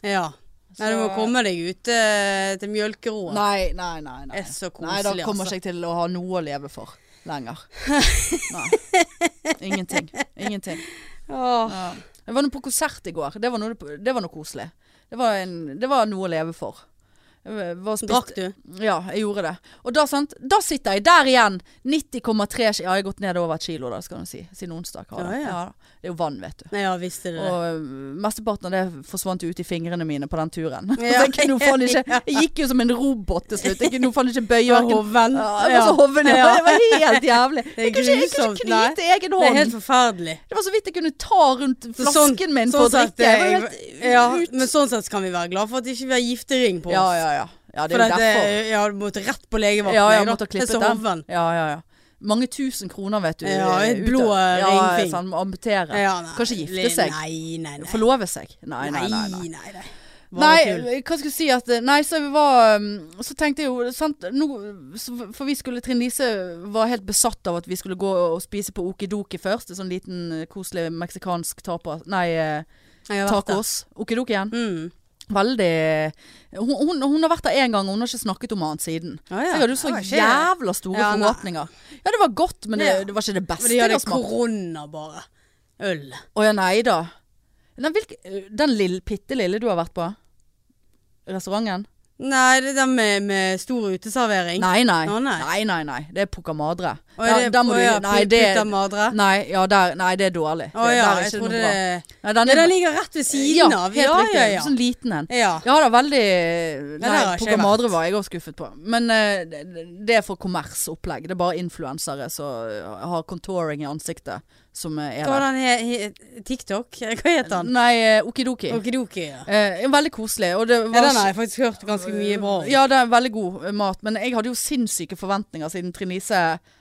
Speaker 2: Ja. Nei, du må komme deg ut eh, til Mjølkeråen.
Speaker 1: Nei, nei, nei. nei.
Speaker 2: Det er så
Speaker 1: Nei, da kommer
Speaker 2: altså.
Speaker 1: ikke jeg til å ha noe å leve for lenger. Nei. Ingenting. Ingenting.
Speaker 2: Åh.
Speaker 1: Ja. Jeg var nå på konsert i går. Det var noe, det var noe koselig. Det var, en, det var noe å leve for.
Speaker 2: Drakk du?
Speaker 1: Ja, jeg gjorde det. Og da, sant, da sitter jeg der igjen. 90,3 Ja, jeg har gått ned over et kilo, da, skal du si. Siden onsdag. har
Speaker 2: Ja,
Speaker 1: jeg.
Speaker 2: ja.
Speaker 1: det er jo vann, vet du.
Speaker 2: Ja, visste det.
Speaker 1: Og øh, mesteparten av det forsvant ut i fingrene mine på den turen.
Speaker 2: Ja.
Speaker 1: jeg, ikke, jeg gikk jo som en robot til slutt. Jeg kunne faen ikke bøye
Speaker 2: Ja, hoven.
Speaker 1: ja, hoven, ja.
Speaker 2: Ja.
Speaker 1: Det var helt jævlig. Jeg kunne ikke, knyte egen
Speaker 2: Det er
Speaker 1: hånd.
Speaker 2: helt forferdelig.
Speaker 1: Det var så vidt jeg kunne ta rundt
Speaker 2: flasken
Speaker 1: flasken min
Speaker 2: sånn
Speaker 1: for å
Speaker 2: sett,
Speaker 1: drikke. Jeg
Speaker 2: jeg- ja, men sånn sett kan vi være glad for at ikke vi har giftering på oss.
Speaker 1: Ja, ja, ja. det er jo derfor.
Speaker 2: ja, du måtte rett på legevakten.
Speaker 1: Ja, jeg måtte ha klippet den. Ja, ja, ja. Mange tusen kroner, vet du.
Speaker 2: Ja,
Speaker 1: eh,
Speaker 2: et blå
Speaker 1: ja,
Speaker 2: ringfing.
Speaker 1: Sånn, amputere.
Speaker 2: Ja, nei,
Speaker 1: Kanskje gifte seg.
Speaker 2: Nei, nei, nei.
Speaker 1: Forlove seg. Nei, nei, nei. nei.
Speaker 2: nei, nei.
Speaker 1: Nei, hva skal jeg si at Nei, så var um, Så tenkte jeg jo sant, nå, For vi skulle Trine Lise var helt besatt av at vi skulle gå og spise på Okidoki først. En sånn liten eh, koselig meksikansk tapas Nei, eh, tacos. Okidoki igjen.
Speaker 2: Mm.
Speaker 1: Veldig hun, hun, hun har vært der én gang, og hun har ikke snakket om annet siden.
Speaker 2: Ja,
Speaker 1: Så jeg hadde så
Speaker 2: ah,
Speaker 1: jævla store
Speaker 2: Ja,
Speaker 1: forhåpninger. Ja, det var godt, men det, det var ikke det beste
Speaker 2: Men de hadde korona, bare. Øl.
Speaker 1: Å ja, nei da. Den, hvilke, den lille, bitte lille du har vært på? Restauranten?
Speaker 2: Nei, det er den med, med stor uteservering.
Speaker 1: Nei, nei.
Speaker 2: Å, nei.
Speaker 1: nei, nei. Det er Pucca
Speaker 2: Og er det,
Speaker 1: der må
Speaker 2: å
Speaker 1: du-
Speaker 2: ja,
Speaker 1: nei, det- Nei, ja, der, nei, det er dårlig.
Speaker 2: Å ja, jeg trodde det
Speaker 1: Nei, den er,
Speaker 2: den ligger rett ved siden av.
Speaker 1: helt
Speaker 2: ja,
Speaker 1: riktig.
Speaker 2: ja.
Speaker 1: Sånn liten en.
Speaker 2: ja.
Speaker 1: Ja da, veldig Nei,
Speaker 2: vært.
Speaker 1: Madre var jeg òg skuffet på. Men uh, det- er for kommersopplegg. Det er bare influensere som har contouring i ansiktet som er
Speaker 2: Hva var den he, he, TikTok? Hva heter den?
Speaker 1: Nei, eh, Okidoki.
Speaker 2: Okidoki, ja.
Speaker 1: Eh, veldig koselig. Og det
Speaker 2: ja. Den har jeg faktisk hørt ganske mye bra om.
Speaker 1: Ja, det er veldig god eh, mat. Men jeg hadde jo sinnssyke forventninger siden Trinise eh,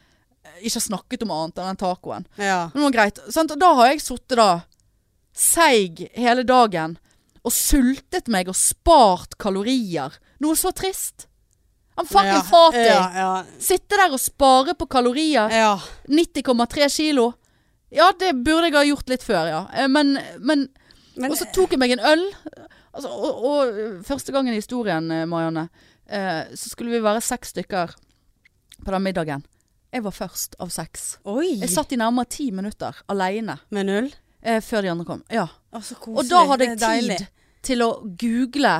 Speaker 1: ikke har snakket om annet enn den tacoen.
Speaker 2: Ja.
Speaker 1: Men det var greit. Sant? Da har jeg sittet da seig hele dagen og sultet meg og spart kalorier. Noe så trist. I'm fucking
Speaker 2: ja.
Speaker 1: fattig.
Speaker 2: Ja, ja.
Speaker 1: Sitte der og spare på kalorier.
Speaker 2: ja.
Speaker 1: 90,3 kilo. Ja, det burde jeg ha gjort litt før, ja. Eh, Men, men
Speaker 2: Men
Speaker 1: Og så tok jeg meg en øl. Altså, og, og første gangen i historien, eh, Marianne, eh, så skulle vi være seks stykker på den middagen. Jeg var først av seks.
Speaker 2: Oi!
Speaker 1: Jeg satt i nærmere ti minutter alene
Speaker 2: Med null?
Speaker 1: eh, før de andre kom. Ja.
Speaker 2: Å.
Speaker 1: Og da hadde jeg tid til å google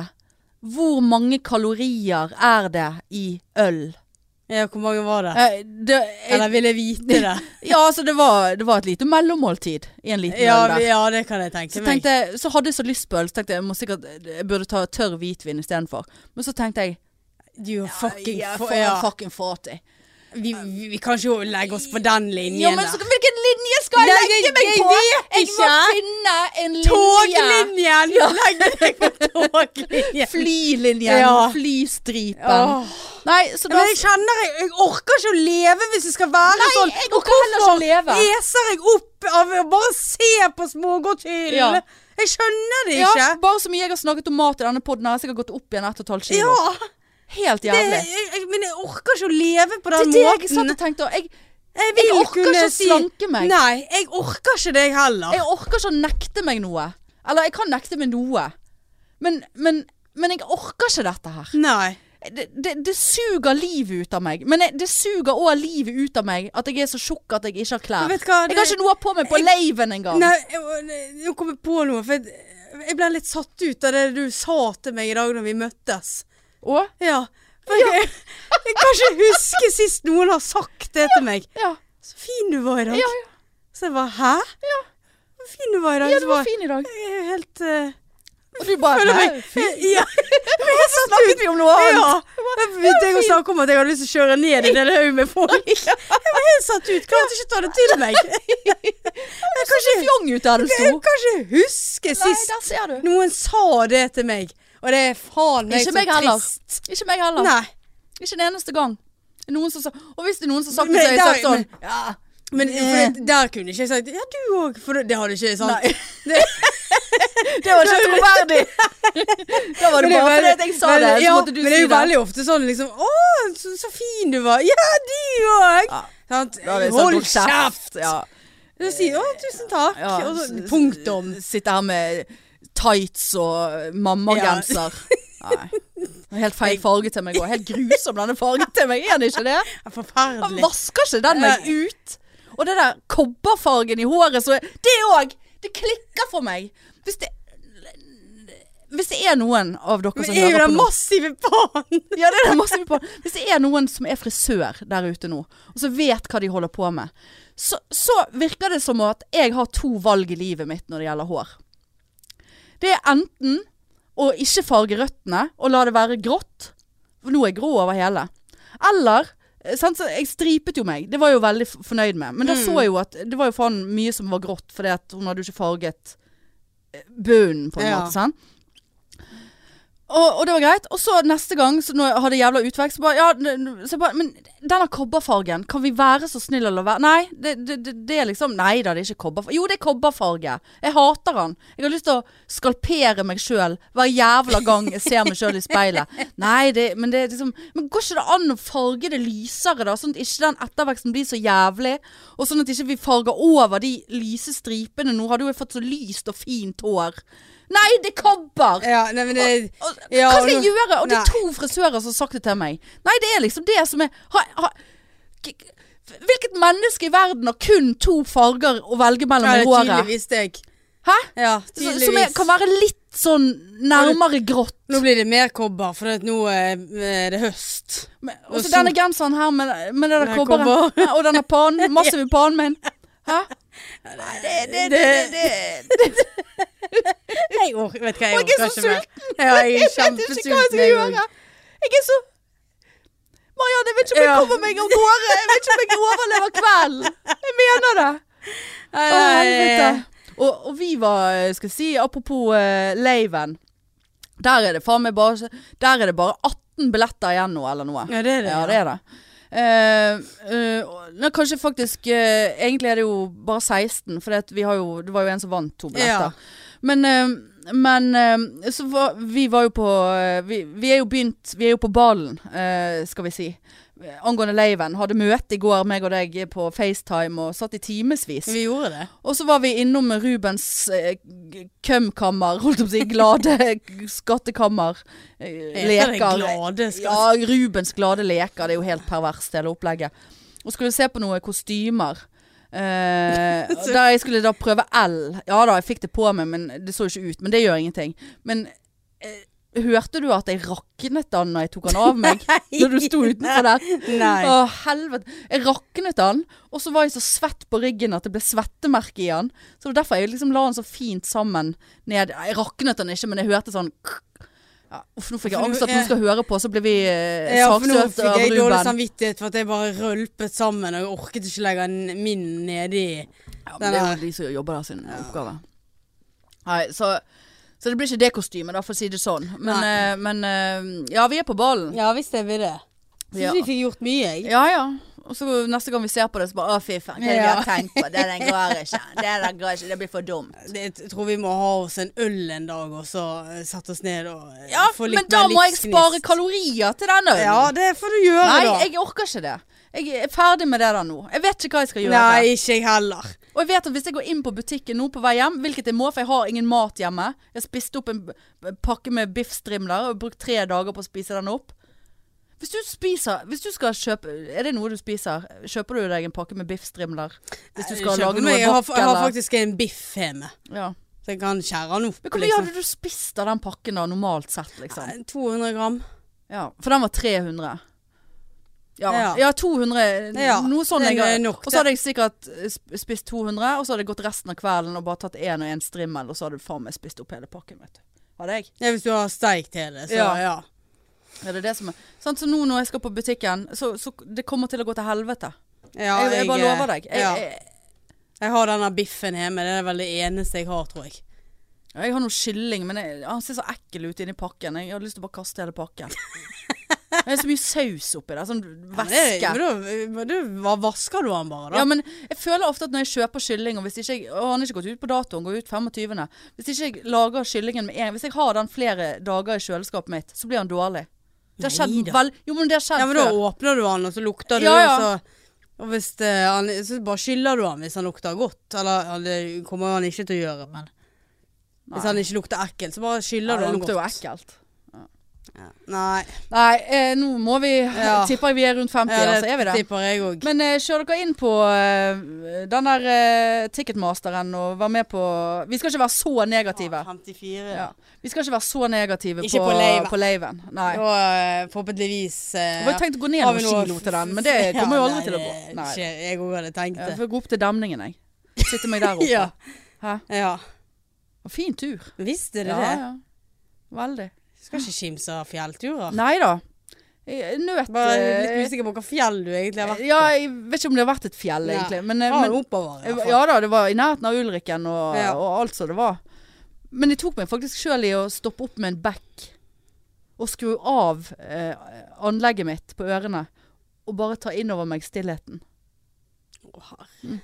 Speaker 1: hvor mange kalorier er det i øl.
Speaker 2: Ja, hvor mange var det?
Speaker 1: Eh, det, jeg,
Speaker 2: Eller ville jeg vite det?
Speaker 1: ja, altså det var, det var et lite mellommåltid i en liten
Speaker 2: ja,
Speaker 1: øl der.
Speaker 2: ja, det kan jeg tenke
Speaker 1: Så,
Speaker 2: meg.
Speaker 1: jeg, så hadde jeg så lyst på øl, så tenkte jeg sikkert, jeg burde ta tørr hvitvin istedenfor. Men så tenkte jeg
Speaker 2: Du er fucking
Speaker 1: ja,
Speaker 2: ja.
Speaker 1: fucking fattig.
Speaker 2: Vi, vi, vi kan ikke legge oss på den linjen
Speaker 1: Ja, men så, hvilken linje skal jeg legge meg på? Jeg må finne en linje.
Speaker 2: Toglinjen! Legg deg på toglinjen.
Speaker 1: Flylinjen.
Speaker 2: Ja.
Speaker 1: Flystripen.
Speaker 2: Åh.
Speaker 1: Nei, så da
Speaker 2: Men jeg kjenner jeg, jeg orker ikke å leve hvis jeg skal være
Speaker 1: Nei,
Speaker 2: sånn.
Speaker 1: jeg
Speaker 2: Og
Speaker 1: orker heller ikke å leve.
Speaker 2: eser jeg opp av å bare se på smågodthyllene?
Speaker 1: Ja.
Speaker 2: Jeg skjønner det
Speaker 1: ja,
Speaker 2: ikke.
Speaker 1: Bare så mye jeg har snakket om mat i denne poden, har jeg sikkert gått opp igjen 1,5 kilo.
Speaker 2: Ja,
Speaker 1: Helt
Speaker 2: det,
Speaker 1: jævlig.
Speaker 2: jeg, jeg, men jeg orker ikke å leve på
Speaker 1: Det
Speaker 2: den
Speaker 1: er det jeg satt
Speaker 2: måten.
Speaker 1: og tenkte. Jeg,
Speaker 2: Jeg
Speaker 1: jeg orker ikke å
Speaker 2: si
Speaker 1: slanke meg.
Speaker 2: Nei, jeg orker ikke det heller.
Speaker 1: Jeg orker ikke å nekte meg noe. Eller jeg kan nekte meg noe. Men, men, men jeg orker ikke dette her.
Speaker 2: Nei.
Speaker 1: Det, det, det suger livet ut av meg. Men det suger òg livet ut av meg at jeg er så tjukk at jeg ikke har klær.
Speaker 2: Hva,
Speaker 1: Jeg har ikke noe på meg på laven engang.
Speaker 2: Nei, nå kom jeg på noe. For jeg, jeg ble litt satt ut av det du sa til meg i dag når vi møttes.
Speaker 1: Og?
Speaker 2: Ja. For Jeg, jeg kan ikke huske sist noen har sagt det til meg.
Speaker 1: Ja.
Speaker 2: Så fin du var i dag.
Speaker 1: Ja, ja.
Speaker 2: Så jeg bare Hæ?
Speaker 1: Ja.
Speaker 2: Så fin du var i dag.
Speaker 1: ja, du var fin i dag.
Speaker 2: Jeg er helt uh,
Speaker 1: Og du bare
Speaker 2: føler meg
Speaker 1: Fin?
Speaker 2: Ja. Men jeg.
Speaker 1: Snakket vi om noe annet?
Speaker 2: Ja. Da begynte jeg å snakke om at jeg hadde lyst til å kjøre ned i en haug med folk. Jeg var helt satt ut. Klarte ikke å ta det til meg. Jeg kan ikke,
Speaker 1: Fjong ut der du
Speaker 2: jeg
Speaker 1: sto.
Speaker 2: kan ikke huske sist noen sa det til meg. Og det er faen meg så trist.
Speaker 1: Ikke meg heller.
Speaker 2: Nei.
Speaker 1: Ikke en eneste gang. Noen som sa, og hvis det er noen som har sagt det,
Speaker 2: Men
Speaker 1: så har jeg sagt sånn
Speaker 2: men-
Speaker 1: Ja.
Speaker 2: Men
Speaker 1: Eh.
Speaker 2: der kunne ikke jeg sagt Ja, du òg. For det, det hadde ikke jeg sagt. Det,
Speaker 1: Det var ikke troverdig! da var det
Speaker 2: Men
Speaker 1: bare fordi jeg sa det, så
Speaker 2: ja,
Speaker 1: måtte du
Speaker 2: Men det er jo veldig ofte sånn liksom Å, så, så fin du var. Ja, du òg.
Speaker 1: Ja.
Speaker 2: Hold kjeft.
Speaker 1: Ja.
Speaker 2: Du sier å, tusen takk.
Speaker 1: Ja,
Speaker 2: punktum.
Speaker 1: Sitte her med tights og mammagenser. Nei. Er Helt feil farge til meg òg. Helt grusom denne fargen til meg. Er den ikke det? Han
Speaker 2: Forferdelig.
Speaker 1: vasker ikke den meg ut. Og det der kobberfargen i håret så Det òg! Det klikker for meg. Hvis det hvis det er noen av dere
Speaker 2: Men
Speaker 1: som
Speaker 2: er jo
Speaker 1: hører på
Speaker 2: den
Speaker 1: nå
Speaker 2: massive pannen!
Speaker 1: Ja, det er det massive pannen. Hvis det er noen som er frisør der ute nå, og som vet hva de holder på med, så, så virker det som at jeg har to valg i livet mitt når det gjelder hår. Det er enten å ikke farge røttene og la det være grått, for nå er jeg grå over hele. Eller eh, sant, så Jeg stripet jo meg, det var jeg jo veldig fornøyd med. Men da
Speaker 2: Mm.
Speaker 1: så jeg jo at det var jo faen mye som var grått, fordi at hun hadde jo ikke farget eh, bunnen, på en
Speaker 2: Ja.
Speaker 1: måte. sant? Og, og det var greit. Og så neste gang, så når jeg hadde jævla utvekst, så bare Ja, så bare, men denne kobberfargen, kan vi være så snill å la være? Nei, det, det, det, det er liksom Nei da, det er ikke kobberfarge. Jo, det er kobberfarge. Jeg hater den. Jeg har lyst til å skalpere meg sjøl hver jævla gang jeg ser meg sjøl i speilet. Nei, det, men det er liksom Men går ikke det an å farge det lysere, da? Sånn at ikke den etterveksten blir så jævlig. Og sånn at ikke vi farger over de lyse stripene. Nå hadde jo jeg fått så lyst og fint hår. Nei, det er kobber!
Speaker 2: Ja, nei, men det
Speaker 1: Og,
Speaker 2: Ja,
Speaker 1: hva skal jeg gjøre? Og det er to frisører som har sagt det til meg. Nei, det er liksom det som er ha, ha, Hvilket menneske i verden har kun to farger å velge mellom
Speaker 2: Ja,
Speaker 1: i håret?
Speaker 2: tydeligvis deg.
Speaker 1: Hæ?
Speaker 2: Ja, tydeligvis.
Speaker 1: Som er, kan være litt sånn nærmere grått.
Speaker 2: Nå blir det mer kobber, for nå eh, er det høst. Og
Speaker 1: så denne genseren her med, med det der kobberet.
Speaker 2: kobber.
Speaker 1: Ja, og denne pannen. Massive pannen min. Hæ? Nei, det, det, det.
Speaker 2: Jeg orker, vet hva, jeg
Speaker 1: jeg er så
Speaker 2: mer. Ja, jeg er
Speaker 1: Jeg vet ikke hva jeg
Speaker 2: kjempesulten.
Speaker 1: skal gjøre. Jeg er så Marianne, jeg vet ikke om jeg kommer meg av gårde. Jeg vet ikke om jeg overlever kvelden. Jeg mener det. Å, helvete. Og, og vi var, skal jeg si, apropos uh, Laven. Der er det faen meg bare Der er det bare 18 billetter igjen nå, eller noe.
Speaker 2: Ja, det er det.
Speaker 1: Ja, det er det. Eh, kanskje faktisk eh, Egentlig er det jo bare 16, for det, vi har jo, det var jo en som vant to billetter. Men, eh, men så var, vi var jo på vi, vi er jo begynt Vi er jo på ballen, skal vi si. Angående Laven. Hadde møte i går, meg og deg, på FaceTime, og satt i timevis.
Speaker 2: Vi gjorde det.
Speaker 1: Og så var vi innom Rubens eh, kømkammer, holdt jeg på å si. Glade skattekammer. Eh, leker.
Speaker 2: glade skatt-
Speaker 1: Ja, Rubens glade leker. Det er jo helt perverst, hele opplegget. Og skulle se på noen kostymer. Eh, der jeg skulle da prøve L. Ja da, jeg fikk det på meg, men det så ikke ut. Men det gjør ingenting. Men eh, hørte du at jeg raknet den når jeg tok den av meg? Når du sto utenfor der?
Speaker 2: Nei.
Speaker 1: Å, helvete. Jeg raknet den, og så var jeg så svett på ryggen at det ble svettemerke i den. Så det var derfor jeg liksom la den så fint sammen ned. Jeg raknet den ikke, men jeg hørte sånn ja, Uff, nå fikk jeg angst at hun skal høre på, så blir vi eh,
Speaker 2: Ja, for nå fikk
Speaker 1: av
Speaker 2: jeg dårlig samvittighet for at jeg bare rølpet sammen, og jeg orket ikke legge den min nedi
Speaker 1: Ja, men det er jo de som jobber der sin oppgave. Nei, så, så det blir ikke det kostymet, da, for å si det sånn. Men,
Speaker 2: Nei.
Speaker 1: eh, men eh, ja, vi er på ballen.
Speaker 2: Ja visst er vi det. Syns
Speaker 1: Ja.
Speaker 2: vi fikk gjort mye, jeg.
Speaker 1: Ja ja. Og så neste gang vi ser på det, så bare Å, fy faen, hva er det vi
Speaker 2: Ja.
Speaker 1: har tenkt på? Det der går ikke. Det der går ikke. Det blir for dumt.
Speaker 2: Det, jeg tror vi må ha oss en øl en dag, og så eh, sette oss ned og eh,
Speaker 1: Ja,
Speaker 2: få litt
Speaker 1: men da
Speaker 2: mer
Speaker 1: må jeg
Speaker 2: livsgnist.
Speaker 1: spare kalorier til den ølen.
Speaker 2: Ja, det får du gjøre,
Speaker 1: Nei,
Speaker 2: da.
Speaker 1: jeg orker ikke det. Jeg er ferdig med det der nå. Jeg vet ikke hva jeg skal gjøre.
Speaker 2: Nei, ikke jeg heller.
Speaker 1: Og jeg vet at hvis jeg går inn på butikken nå på vei hjem, hvilket jeg må, for jeg har ingen mat hjemme Jeg spiste opp en pakke med biffstrimler og brukt tre dager på å spise den opp. Hvis du spiser Hvis du skal kjøpe Er det noe du spiser? Kjøper du deg en pakke med biffstrimler? Hvis du skal lage noe
Speaker 2: jeg, har, jeg har faktisk en biff hjemme,
Speaker 1: ja.
Speaker 2: så jeg kan skjære den opp.
Speaker 1: Men hvor mye
Speaker 2: liksom.
Speaker 1: hadde du spist av den pakken da, normalt sett, liksom?
Speaker 2: 200 gram.
Speaker 1: Ja, for den var 300. Ja, ja.
Speaker 2: Ja.
Speaker 1: 200.
Speaker 2: Ja,
Speaker 1: noe sånn jeg har.
Speaker 2: nok,
Speaker 1: Og så hadde jeg sikkert eh, spist 200, og så hadde jeg gått resten av kvelden og bare tatt én og én strimmel, og så hadde du faen meg spist opp hele pakken, vet du. Hadde jeg.
Speaker 2: Ja, hvis du har steikt hele, så
Speaker 1: Ja.
Speaker 2: ja.
Speaker 1: Ja, det er det som er. Sånn, så nå når jeg skal på butikken, så, så det kommer til å gå til helvete.
Speaker 2: ja
Speaker 1: jeg, jeg bare lover deg. Jeg,
Speaker 2: ja.
Speaker 1: jeg,
Speaker 2: Jeg har denne biffen hjemme. Det er vel det eneste jeg har, tror jeg.
Speaker 1: jeg har noe kylling, men jeg, han ser så ekkel ut inni pakken. Jeg har lyst til å bare kaste hele pakken. Det er så mye saus oppi der. Sånn væske.
Speaker 2: Ja, da hva vasker du den bare, da?
Speaker 1: Ja, men jeg føler ofte at når jeg kjøper kylling, og hvis ikke jeg Og han har ikke gått ut på dato, han går ut 25. Hvis ikke jeg lager kyllingen med en Hvis jeg har den flere dager i kjøleskapet mitt, så blir han dårlig. Det har skjedd
Speaker 2: Neida.
Speaker 1: vel Jo, men det har skjedd
Speaker 2: Ja, men da
Speaker 1: før.
Speaker 2: åpner du den, og så lukter du,
Speaker 1: Ja, ja.
Speaker 2: og så og hvis det, han, så bare skyller du han hvis han lukter godt. Eller det kommer han ikke til å gjøre, men hvis han ikke lukter ekkelt, så bare
Speaker 1: Ja,
Speaker 2: skyller du
Speaker 1: det lukter jo ekkelt.
Speaker 2: Nei.
Speaker 1: Nei, eh, nå må vi
Speaker 2: Ja.
Speaker 1: Tipper jeg vi er rundt 50,
Speaker 2: Ja,
Speaker 1: altså. Er vi det?
Speaker 2: tipper jeg også.
Speaker 1: Men eh, kjør dere inn på eh, den der eh, Ticketmasteren og vær med på Vi skal ikke være så negative.
Speaker 2: 54.
Speaker 1: Ja. Vi skal ikke være så negative
Speaker 2: Ikke
Speaker 1: på,
Speaker 2: på laven.
Speaker 1: Nei.
Speaker 2: Og uh, forhåpentligvis uh,
Speaker 1: Jeg har tenkt å gå ned noen kilo til den, men det kommer jo aldri
Speaker 2: nei,
Speaker 1: til å gå.
Speaker 2: det
Speaker 1: Nei.
Speaker 2: Ikke, Jeg òg hadde tenkt
Speaker 1: Jeg får gå opp til demningen, jeg. Sitte meg der oppe.
Speaker 2: Ja.
Speaker 1: Hæ?
Speaker 2: Ja.
Speaker 1: Fin tur.
Speaker 2: Visste dere det?
Speaker 1: ja. Veldig.
Speaker 2: Skal ikke kimse av fjellturer.
Speaker 1: Nei da. Nøt
Speaker 2: Bare
Speaker 1: eh,
Speaker 2: litt usikker på hva fjell du egentlig har vært
Speaker 1: Ja, jeg vet ikke om det har vært et fjell,
Speaker 2: ja.
Speaker 1: egentlig. Men,
Speaker 2: ja,
Speaker 1: men
Speaker 2: oppover.
Speaker 1: Ja da, det var i nærheten av Ulrikken og,
Speaker 2: Ja.
Speaker 1: og alt som det var. Men jeg tok meg faktisk sjøl i å stoppe opp med en bekk og skru av eh, anlegget mitt på ørene. Og bare ta inn over meg stillheten.
Speaker 2: Å, herre.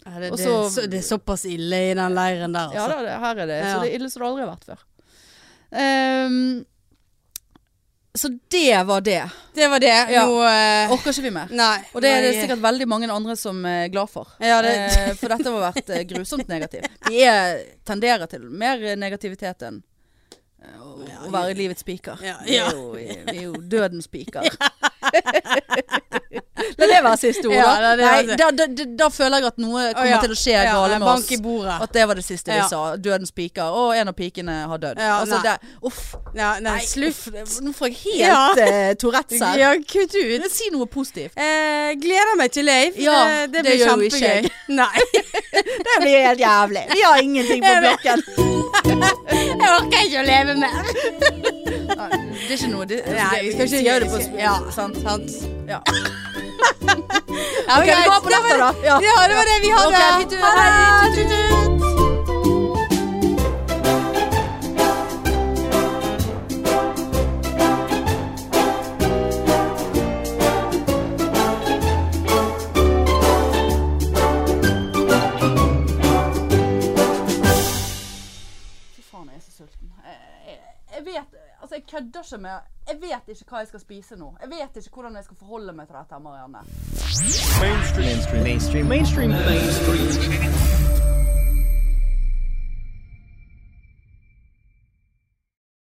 Speaker 2: Ja, det,
Speaker 1: Og
Speaker 2: det,
Speaker 1: så-
Speaker 2: så, det er såpass ille i den leiren der,
Speaker 1: Ja
Speaker 2: altså.
Speaker 1: da, det, her er det.
Speaker 2: Ja.
Speaker 1: Så det er ille som det aldri har vært før. Ehm, så det var det.
Speaker 2: det var det.
Speaker 1: Ja.
Speaker 2: Nå uh...
Speaker 1: Orker ikke vi mer.
Speaker 2: Nei.
Speaker 1: Og det er det sikkert veldig mange andre som er glad for.
Speaker 2: Ja, det,
Speaker 1: uh, for dette har vært eh, grusomt negativt. Vi er, tenderer til mer negativitet enn eh, å, å være livets spiker.
Speaker 2: Ja,
Speaker 1: Vi,
Speaker 2: ja.
Speaker 1: vi er jo dødens spiker. La det være siste ord,
Speaker 2: Ja,
Speaker 1: da.
Speaker 2: det
Speaker 1: Nei, da, da, da, da føler jeg at noe
Speaker 2: kommer
Speaker 1: kommer
Speaker 2: ja.
Speaker 1: til å skje
Speaker 2: ja,
Speaker 1: gale med
Speaker 2: Bank
Speaker 1: oss. At det var det siste vi sa. Dødens spiker. Og en av pikene har dødd. Altså,
Speaker 2: nei.
Speaker 1: det, uff.
Speaker 2: Nei,
Speaker 1: Nei,
Speaker 2: slutt.
Speaker 1: Nå får jeg helt
Speaker 2: Ja.
Speaker 1: uh, Tourettes her.
Speaker 2: Ja, kutt ut.
Speaker 1: Si noe positivt.
Speaker 2: Eh, gleder meg til Leif.
Speaker 1: Ja,
Speaker 2: Eh, det
Speaker 1: det
Speaker 2: blir kjempegøy. Nei,
Speaker 1: Det blir helt jævlig. Vi har ingenting på blokken.
Speaker 2: jeg orker ikke å leve mer.
Speaker 1: Det er ikke noe det,
Speaker 2: Nei, vi skal ikke
Speaker 1: gjøre det på
Speaker 2: Ja,
Speaker 1: sant?
Speaker 2: sant.
Speaker 1: Ja.
Speaker 2: Ja,
Speaker 1: okay, vi går på dette, da.
Speaker 2: det- Ja, det var det vi hadde.
Speaker 1: Okay,
Speaker 2: Ha det.
Speaker 1: Altså, jeg kødder ikke med Jeg vet ikke hva jeg skal spise nå. Jeg vet ikke hvordan jeg skal forholde meg til dette, Marianne.
Speaker 3: Mainstream. Mainstream. Mainstream. Mainstream. Mainstream.